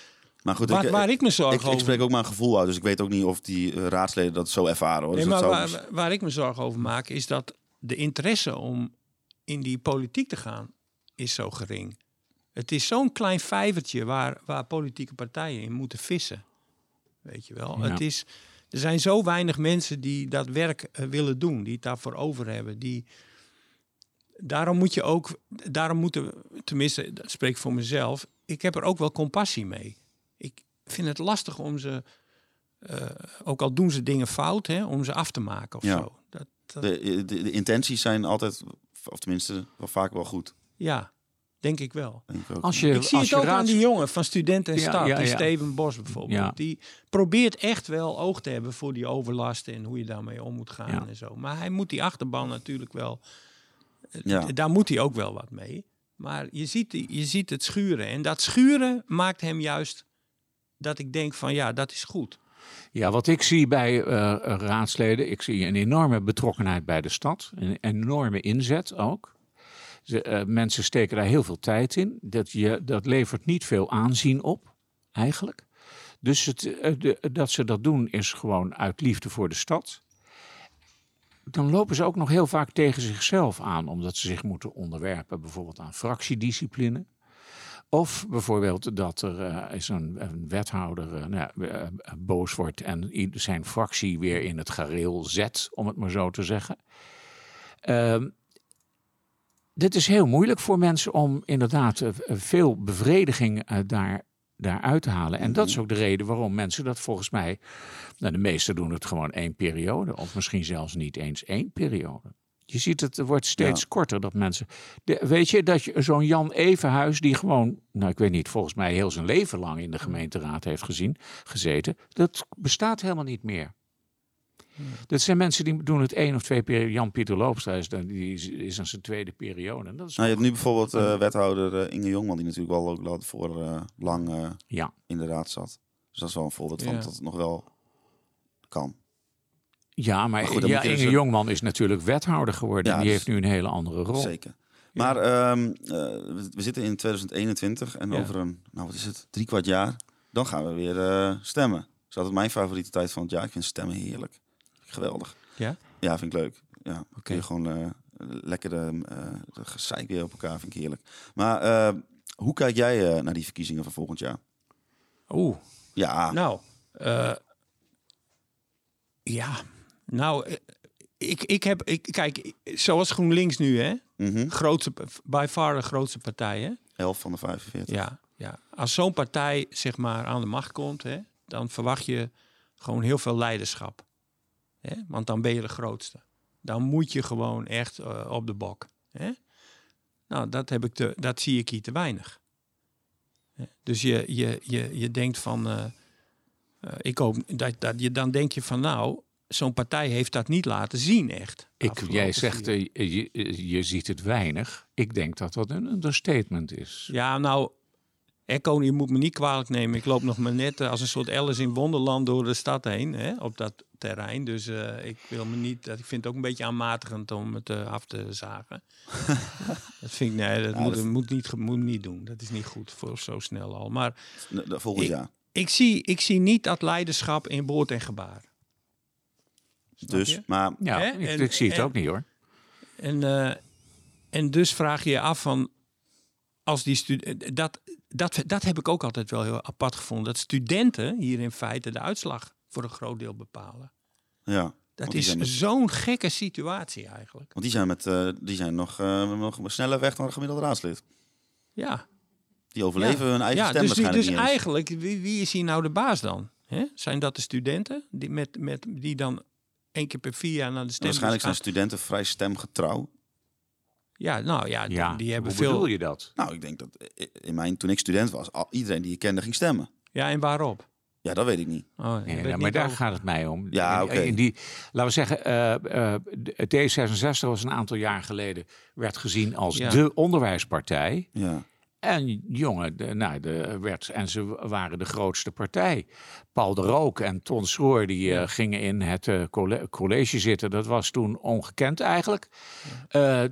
Maar goed, waar, ik, waar ik me zorgen ik, ik over spreek ook mijn gevoel uit, dus ik weet ook niet of die eh, raadsleden dat zo ervaren. Hoor. Nee, Dus maar dat waar, zou- waar ik me zorgen over maak, is dat de interesse om in die politiek te gaan, is zo gering. Het is zo'n klein vijvertje waar, waar politieke partijen in moeten vissen. Weet je wel. Ja. Het is, er zijn zo weinig mensen die dat werk eh, willen doen, die het daarvoor over hebben. Die, daarom moet je ook, daarom moeten, tenminste, dat spreek ik voor mezelf, ik heb er ook wel compassie mee. Ik vind het lastig om ze, eh, ook al doen ze dingen fout, hè, om ze af te maken of Ja. zo. Dat, dat, de, de, de intenties zijn altijd, of tenminste, wel vaak wel goed. ja, denk ik wel. Denk ik. Als je, Ik zie als het je ook aan die jongen van Studenten en Ja, Stad, ja, die ja. Steven Bos bijvoorbeeld. Ja. Die probeert echt wel oog te hebben voor die overlast en hoe je daarmee om moet gaan Ja. en zo. Maar hij moet die achterban natuurlijk wel, ja. daar moet hij ook wel wat mee. Maar je ziet, je ziet het schuren en dat schuren maakt hem juist dat ik denk van ja, dat is goed. Ja, wat ik zie bij eh, raadsleden, ik zie een enorme betrokkenheid bij de stad, een enorme inzet ook. Eh, mensen steken daar heel veel tijd in. Dat, je, dat levert niet veel aanzien op, eigenlijk. Dus het, eh, dat ze dat doen is gewoon uit liefde voor de stad. Dan lopen ze ook nog heel vaak tegen zichzelf aan, omdat ze zich moeten onderwerpen, bijvoorbeeld aan fractiediscipline. Of bijvoorbeeld dat er eh, is een, een wethouder eh, nou, eh, boos wordt en zijn fractie weer in het gareel zet, om het maar zo te zeggen. Ehm, dit is heel moeilijk voor mensen om inderdaad veel bevrediging daar, daaruit te halen. En dat is ook de reden waarom mensen dat volgens mij. Nou, de meesten doen het gewoon één periode, of misschien zelfs niet eens één periode. Je ziet het, het wordt steeds Ja. korter dat mensen. De, weet je dat je zo'n Jan Evenhuis, die gewoon, nou ik weet niet, volgens mij heel zijn leven lang in de gemeenteraad heeft gezien, gezeten, dat bestaat helemaal niet meer. Dat zijn mensen die doen het één of twee perioden. Jan-Pieter Loopstra is, dan- die is, is aan zijn tweede periode. En dat is Nou, je hebt nu bijvoorbeeld eh, wethouder eh, Inge Jongman, die natuurlijk wel ook al voor eh, lang eh, ja. in de raad zat. Dus dat is wel een voorbeeld van Ja. dat het nog wel kan. Ja, maar, Maar goed, ja, dus Inge een- Jongman is natuurlijk wethouder geworden. Ja, en die dus- heeft nu een hele andere rol. Zeker. Maar ehm, eh, we, zitten in 2021 en over een, nou wat is het, drie kwart jaar, dan gaan we weer eh, stemmen. Dat is altijd mijn favoriete tijd van het jaar. Ik vind stemmen heerlijk. Geweldig. Ja? Ja, vind ik leuk. Ja, Oké. kun je gewoon eh lekker de, eh, de gezeik weer op elkaar, vind ik heerlijk. Maar eh, hoe kijk jij naar die verkiezingen van volgend jaar? Oeh. Ja, Nou, ja, nou, eh, ik, ik heb, ik, kijk, zoals GroenLinks nu, hè, mhm. grootste, by far de grootste partij, hè. 11 van de 45. Ja, ja. Als zo'n partij, zeg maar, aan de macht komt, hè, dan verwacht je gewoon heel veel leiderschap. Hè? Want dan ben je de grootste. Dan moet je gewoon echt eh, op de bok. Hè? Nou, dat, heb ik te, dat zie ik hier te weinig. Dus je, je, je, je denkt van, eh, ik hoop dat, dat je dan denk je van, nou, zo'n partij heeft dat niet laten zien, echt. Ik, jij zegt, eh, je, je ziet het weinig. Ik denk dat dat een understatement is. Ja, nou, Echo, je moet me niet kwalijk nemen. Ik loop nog maar net eh, als een soort Alice in Wonderland door de stad heen, hè, op dat terrein. Dus eh, ik wil me niet, ik vind het ook een beetje aanmatigend om het af te zagen. dat vind ik, nee, dat, Ja, moet, dat- moet, niet, moet niet doen. Dat is niet goed voor zo snel al. Maar Volgend Ik- jaar. ik zie, ik zie niet dat leiderschap in woord en gebaar. Dus, maar Ja, Hè? ik, En- ik zie het en- ook niet hoor. En, eh, en dus vraag je je af van als die studenten dat, dat, dat heb ik ook altijd wel heel apart gevonden. Dat studenten hier in feite de uitslag voor een groot deel bepalen. ja. Dat is met- zo'n gekke situatie eigenlijk. Want die zijn, met, eh, die zijn nog, eh, nog sneller weg dan een gemiddelde raadslid. Ja, Die overleven hun eigen ja stem dus, waarschijnlijk dus eigenlijk, wie, wie is hier nou de baas dan? Hè? Zijn dat de studenten die, met, met, die dan één keer per vier jaar naar de stem Waarschijnlijk zijn studenten vrij stemgetrouw. Ja, nou ja, die, Ja, die hebben hoe veel. bedoel je dat? Nou, ik denk dat eh, in mijn, toen ik student was, al, iedereen die ik kende ging stemmen. Ja, en waarop? Ja, dat weet ik niet. Oh, Nee, weet nou, maar daar over- gaat het mij om. Ja, oké. in die, laten we zeggen, eh, eh, de- D66 was een aantal jaar geleden werd gezien als Ja. de onderwijspartij. Ja. En jongen, de, nou, de, werd, en ze waren de grootste partij. Paul de Rook en Ton Soor die eh, gingen in het eh, colle- college zitten. Dat was toen ongekend eigenlijk. Eh,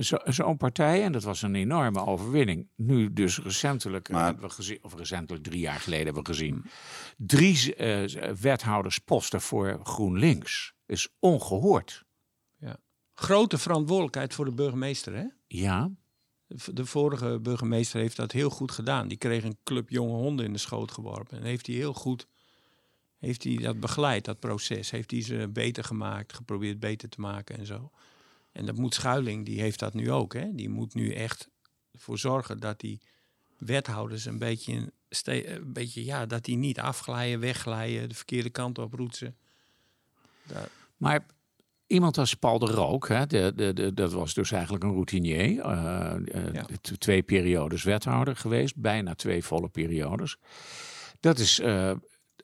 zo- Zo'n partij, en dat was een enorme overwinning. Nu dus recentelijk, Maar- hebben we gezien, of recentelijk drie jaar geleden hebben we gezien... drie wethoudersposten voor GroenLinks. Is ongehoord. Grote verantwoordelijkheid voor de burgemeester, hè? Ja, De vorige burgemeester heeft dat heel goed gedaan. Die kreeg een club jonge honden in de schoot geworpen. En heeft hij heel goed heeft hij dat begeleid, dat proces. Heeft hij ze beter gemaakt, geprobeerd beter te maken en zo. En dat moet Schuiling, die heeft dat nu ook. Hè? Die moet nu echt ervoor zorgen dat die wethouders een beetje, een beetje ja, dat die niet afglijden, wegglijden, de verkeerde kant op roetsen. Maar iemand als Paul de Rook, hè, de, de, de, dat was dus eigenlijk een routinier. eh, eh, Ja. Twee periodes wethouder geweest, bijna twee volle periodes. Dat is eh,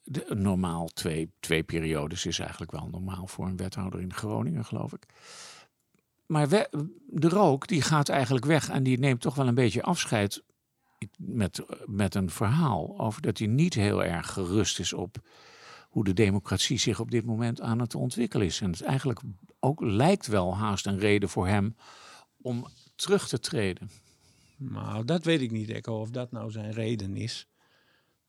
de- normaal, twee, twee periodes is eigenlijk wel normaal voor een wethouder in Groningen, geloof ik. Maar we- de Rook, die gaat eigenlijk weg en die neemt toch wel een beetje afscheid met, met een verhaal over dat hij niet heel erg gerust is op hoe de democratie zich op dit moment aan het ontwikkelen is. En het eigenlijk ook lijkt wel haast een reden voor hem om terug te treden. Nou, dat weet ik niet, Echo, of dat nou zijn reden is.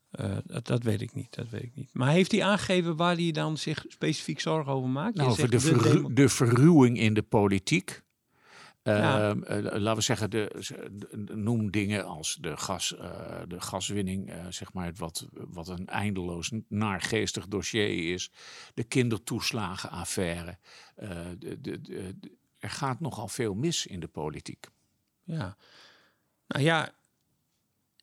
Eh, dat, dat weet ik niet, dat weet ik niet. Maar heeft hij aangegeven waar hij dan zich specifiek zorgen over maakt? Nou, over de, verru- de verruwing in de politiek. Ja. Ehm, eh, laten we zeggen, de, de- noem dingen als de, gas, eh, de gaswinning, eh, zeg maar, wat, wat een eindeloos naargeestig dossier is. De kindertoeslagenaffaire. Eh, de, de, er gaat nogal veel mis in de politiek. Ja. Nou ja,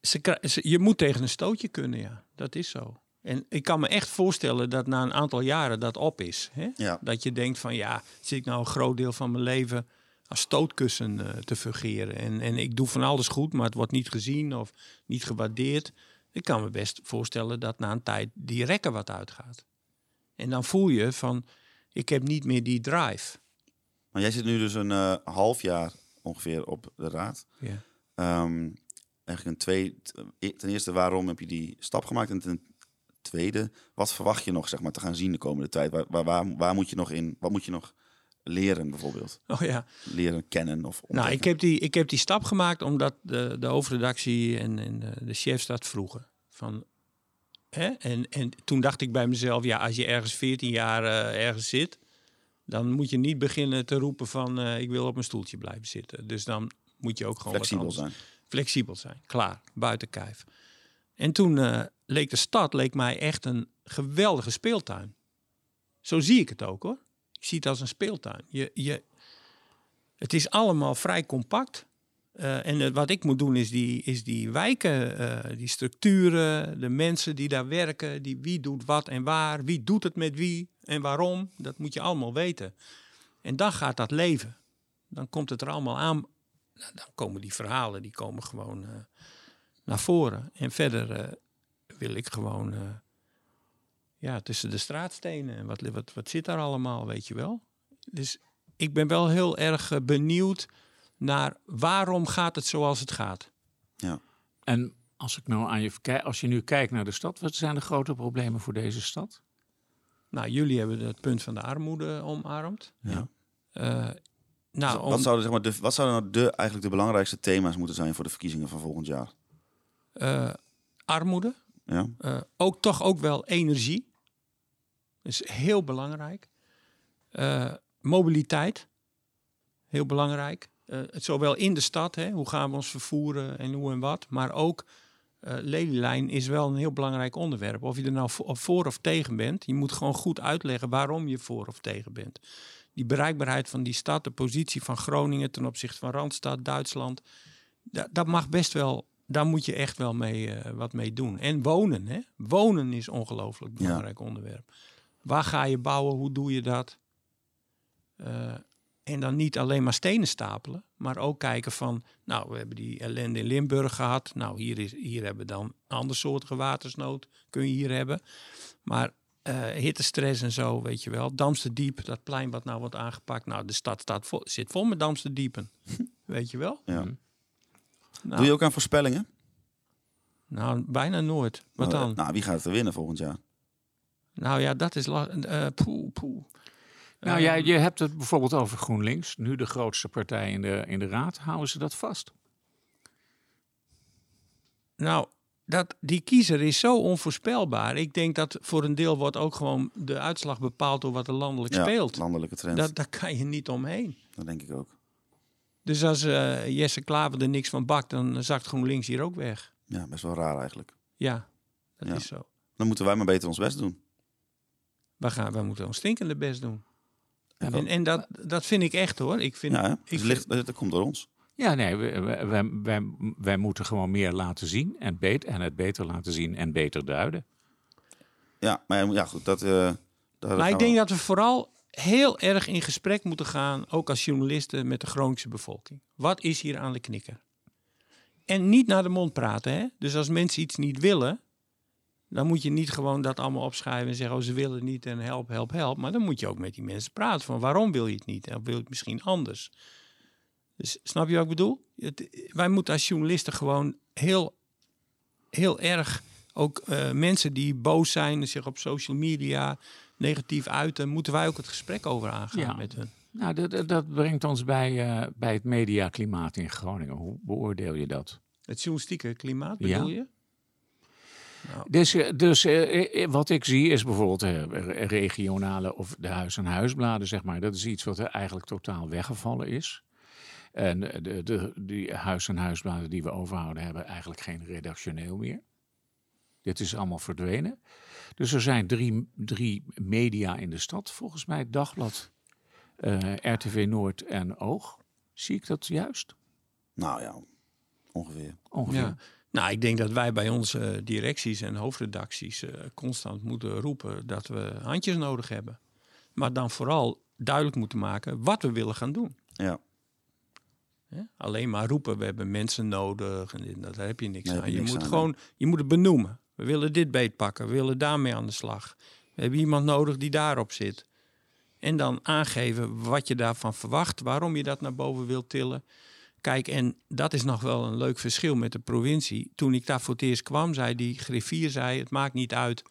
ze, kri- ze- je moet tegen een stootje kunnen, ja. Dat is zo. En ik kan me echt voorstellen dat na een aantal jaren dat op is. Hè? Ja. Dat je denkt van ja, zit ik nou een groot deel van mijn leven als stootkussen eh, te fungeren. En, en ik doe van alles goed, maar het wordt niet gezien of niet gewaardeerd. Ik kan me best voorstellen dat na een tijd die rekken wat uitgaat. En dan voel je van, ik heb niet meer die drive. Maar jij zit nu dus een eh, half jaar ongeveer op de raad. Ja. Ehm, eigenlijk een twee. Ten eerste, waarom heb je die stap gemaakt? En ten tweede, wat verwacht je nog zeg maar, te gaan zien de komende tijd? Waar, waar, waar, waar moet je nog in? Wat moet je nog leren bijvoorbeeld? Oh ja, Leren kennen of Nou, ik heb, die, ik heb die stap gemaakt omdat de, de hoofdredactie en, en de, de chefs dat vroegen. Van, hè? En, en toen dacht ik bij mezelf, ja, als je ergens 14 jaar eh, ergens zit, dan moet je niet beginnen te roepen van eh, ik wil op mijn stoeltje blijven zitten. Dus dan moet je ook gewoon flexibel zijn. flexibel zijn. Klaar, buiten kijf. En toen eh, leek de stad leek mij echt een geweldige speeltuin. Zo zie ik het ook hoor. Ik zie het als een speeltuin. Je, je, het is allemaal vrij compact. Eh, en wat ik moet doen is die, is die wijken, eh, die structuren, de mensen die daar werken, die, wie doet wat en waar, wie doet het met wie en waarom. Dat moet je allemaal weten. En dan gaat dat leven. Dan komt het er allemaal aan. Nou, dan komen die verhalen, die komen gewoon eh, naar voren. En verder wil ik gewoon ja, tussen de straatstenen. En wat, wat, wat zit daar allemaal, weet je wel? Dus ik ben wel heel erg eh, benieuwd naar waarom gaat het zoals het gaat. Ja. En als, ik nou aan je, kijk- als je nu kijkt naar de stad, wat zijn de grote problemen voor deze stad? Nou, jullie hebben het punt van de armoede omarmd. Ja. Eh, nou, om, Wat zouden, zeg maar, de, wat zouden nou de, eigenlijk de belangrijkste thema's moeten zijn voor de verkiezingen van volgend jaar? eh, armoede, Ja? Eh, ook toch ook wel energie. Dat is heel belangrijk. Eh, mobiliteit, heel belangrijk. Eh, het zowel in de stad, hè, hoe gaan we ons vervoeren en hoe en wat. Maar ook eh lelielijn is wel een heel belangrijk onderwerp. Of je er nou voor, voor of tegen bent. Je moet gewoon goed uitleggen waarom je voor of tegen bent. Die bereikbaarheid van die stad, de positie van Groningen ten opzichte van Randstad, Duitsland. Da- dat mag best wel, daar moet je echt wel mee, wat mee doen. En wonen, hè? Wonen is ongelooflijk belangrijk onderwerp. Waar ga je bouwen? Hoe doe je dat? Eh, en dan niet alleen maar stenen stapelen, maar ook kijken van, nou, we hebben die ellende in Limburg gehad. Nou, hier, is, hier hebben we dan andere soorten watersnood, kun je hier hebben. Maar eh hittestress en zo, weet je wel. Damsterdiep, dat plein wat nou wordt aangepakt. Nou, de stad staat vol, zit vol met Damsterdiepen, weet je wel. Ja. Mhm. Nou, Doe je ook aan voorspellingen? nou, bijna nooit. Wat Nou, dan? Nou, wie gaat het er winnen volgend jaar? Nou ja, dat is... la- eh poeh, poeh. Nou ja, je hebt het bijvoorbeeld over GroenLinks. Nu de grootste partij in de, in de raad. Houden ze dat vast? Nou, dat, die kiezer is zo onvoorspelbaar. Ik denk dat voor een deel wordt ook gewoon de uitslag bepaald door wat er landelijk Ja, speelt. landelijke trend. Dat, daar kan je niet omheen. Dat denk ik ook. Dus als eh, Jesse Klaver er niks van bakt, dan zakt GroenLinks hier ook weg. Ja, best wel raar eigenlijk. Ja, dat Ja. is zo. Dan moeten wij maar beter ons best doen. We, gaan, we moeten ons stinkende best doen. En, en dat, dat vind ik echt hoor. Ik vind, Ja, ik ligt, dat komt door ons. Ja, nee, wij, wij, wij, moeten gewoon meer laten zien en, beter, en het beter laten zien en beter duiden. Ja, maar ja, goed. Dat, eh daar Maar ik we- denk dat we vooral heel erg in gesprek moeten gaan, ook als journalisten, met de Groningse bevolking. Wat is hier aan de knikker? En niet naar de mond praten. Hè? Dus als mensen iets niet willen, dan moet je niet gewoon dat allemaal opschrijven en zeggen, oh ze willen het niet en help, help, help. Maar dan moet je ook met die mensen praten van waarom wil je het niet? Of wil je het misschien anders? Dus snap je wat ik bedoel? Het- wij moeten als journalisten gewoon heel, heel erg ook eh, mensen die boos zijn en zich op social media negatief uiten, moeten wij ook het gesprek over aangaan Ja. met hun. Nou, dat, dat- brengt ons bij, eh, bij het mediaklimaat in Groningen. Hoe beoordeel je dat? Het journalistieke klimaat Ja. bedoel je? Dus, eh, dus eh, eh, wat ik zie is bijvoorbeeld eh, re- regionale of de huis-aan-huisbladen, zeg maar. Dat is iets wat er eigenlijk totaal weggevallen is. En de, de, die huis-aan-huisbladen die we overhouden hebben eigenlijk geen redactioneel meer. Dit is allemaal verdwenen. Dus er zijn drie, drie media in de stad, volgens mij Dagblad, eh, RTV Noord en Oog. Zie ik dat juist? Nou ja, ongeveer. Ongeveer. Ja. Nou, ik denk dat wij bij onze directies en hoofdredacties eh, constant moeten roepen dat we handjes nodig hebben. Maar dan vooral duidelijk moeten maken wat we willen gaan doen. Ja? Alleen maar roepen, we hebben mensen nodig en dat, heb je niks Nee, aan. je Je niks moet aan, gewoon, je moet het benoemen. We willen dit beetpakken, we willen daarmee aan de slag. We hebben iemand nodig die daarop zit. En dan aangeven wat je daarvan verwacht, waarom je dat naar boven wilt tillen. Kijk, en dat is nog wel een leuk verschil met de provincie. Toen ik daar voor het eerst kwam, zei die griffier, zei, het maakt niet uit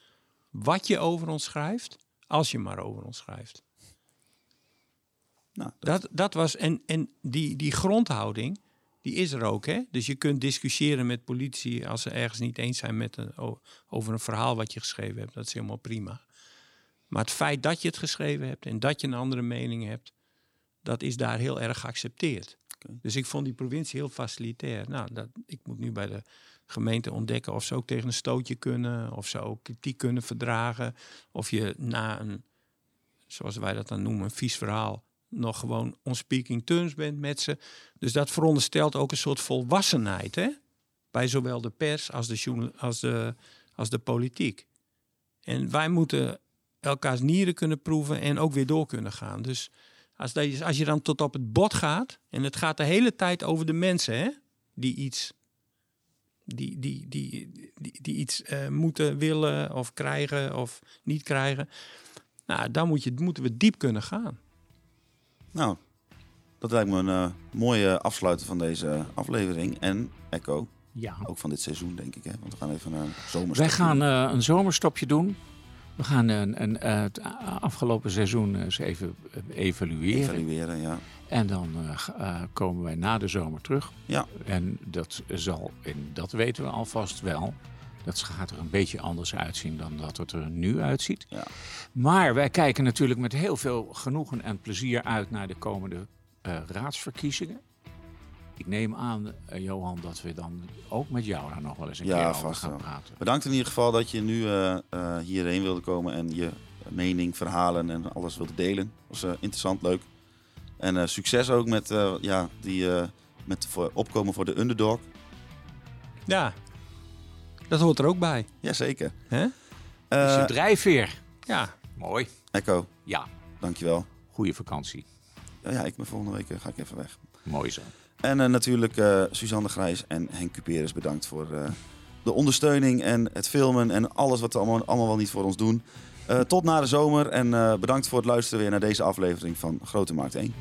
wat je over ons schrijft, als je maar over ons schrijft. nou, dat, Dat, dat was, en, en die, die grondhouding, die is er ook. Hè? Dus je kunt discussiëren met politici als ze ergens niet eens zijn met een, over een verhaal wat je geschreven hebt. Dat is helemaal prima. Maar het feit dat je het geschreven hebt en dat je een andere mening hebt, dat is daar heel erg geaccepteerd. Dus ik vond die provincie heel facilitair. Nou, dat, ik moet nu bij de gemeente ontdekken of ze ook tegen een stootje kunnen, of ze ook kritiek kunnen verdragen, of je na een, zoals wij dat dan noemen, een vies verhaal, nog gewoon on speaking terms bent met ze. Dus dat veronderstelt ook een soort volwassenheid hè? bij zowel de pers als de, als, de, als de politiek. En wij moeten elkaars nieren kunnen proeven en ook weer door kunnen gaan. Dus als, dat je, als je dan tot op het bot gaat, en het gaat de hele tijd over de mensen hè? die iets, die, die, die, die, die iets eh, moeten willen of krijgen of niet krijgen. Nou, dan moet je, moeten we diep kunnen gaan. nou, dat lijkt me een eh, mooie afsluiten van deze aflevering. En Echo, Ja. ook van dit seizoen denk ik. Hè? Want we gaan even naar een zomerstop. Wij gaan eh, een zomerstopje doen. We gaan een, een, eh, het afgelopen seizoen eens even eh, evalueren. evalueren. Ja. En dan eh, eh, komen wij na de zomer terug. Ja. En dat zal, en dat weten we alvast wel. Dat gaat er een beetje anders uitzien dan dat het er nu uitziet. Ja. Maar wij kijken natuurlijk met heel veel genoegen en plezier uit naar de komende eh, raadsverkiezingen. Ik neem aan, eh, Johan, dat we dan ook met jou daar nog wel eens een Ja, keer over vast gaan wel. praten. Bedankt in ieder geval dat je nu eh, eh, hierheen wilde komen en je mening, verhalen en alles wilde delen. was eh, interessant, leuk. En eh, succes ook met, eh, ja, die, eh, met voor opkomen voor de underdog. Ja, dat hoort er ook bij. Jazeker. Hè? Dus Eh je drijfveer. Ja, Mooi. Echo, Ja, dankjewel. goede vakantie. Ja, ja, ik ben volgende week ga ik even weg. Mooi zo. En eh, natuurlijk eh, Suzanne Grijs en Henk Cuperus bedankt voor eh, de ondersteuning en het filmen en alles wat ze allemaal, allemaal wel niet voor ons doen. Tot na de zomer en bedankt voor het luisteren weer naar deze aflevering van Grote Markt 1.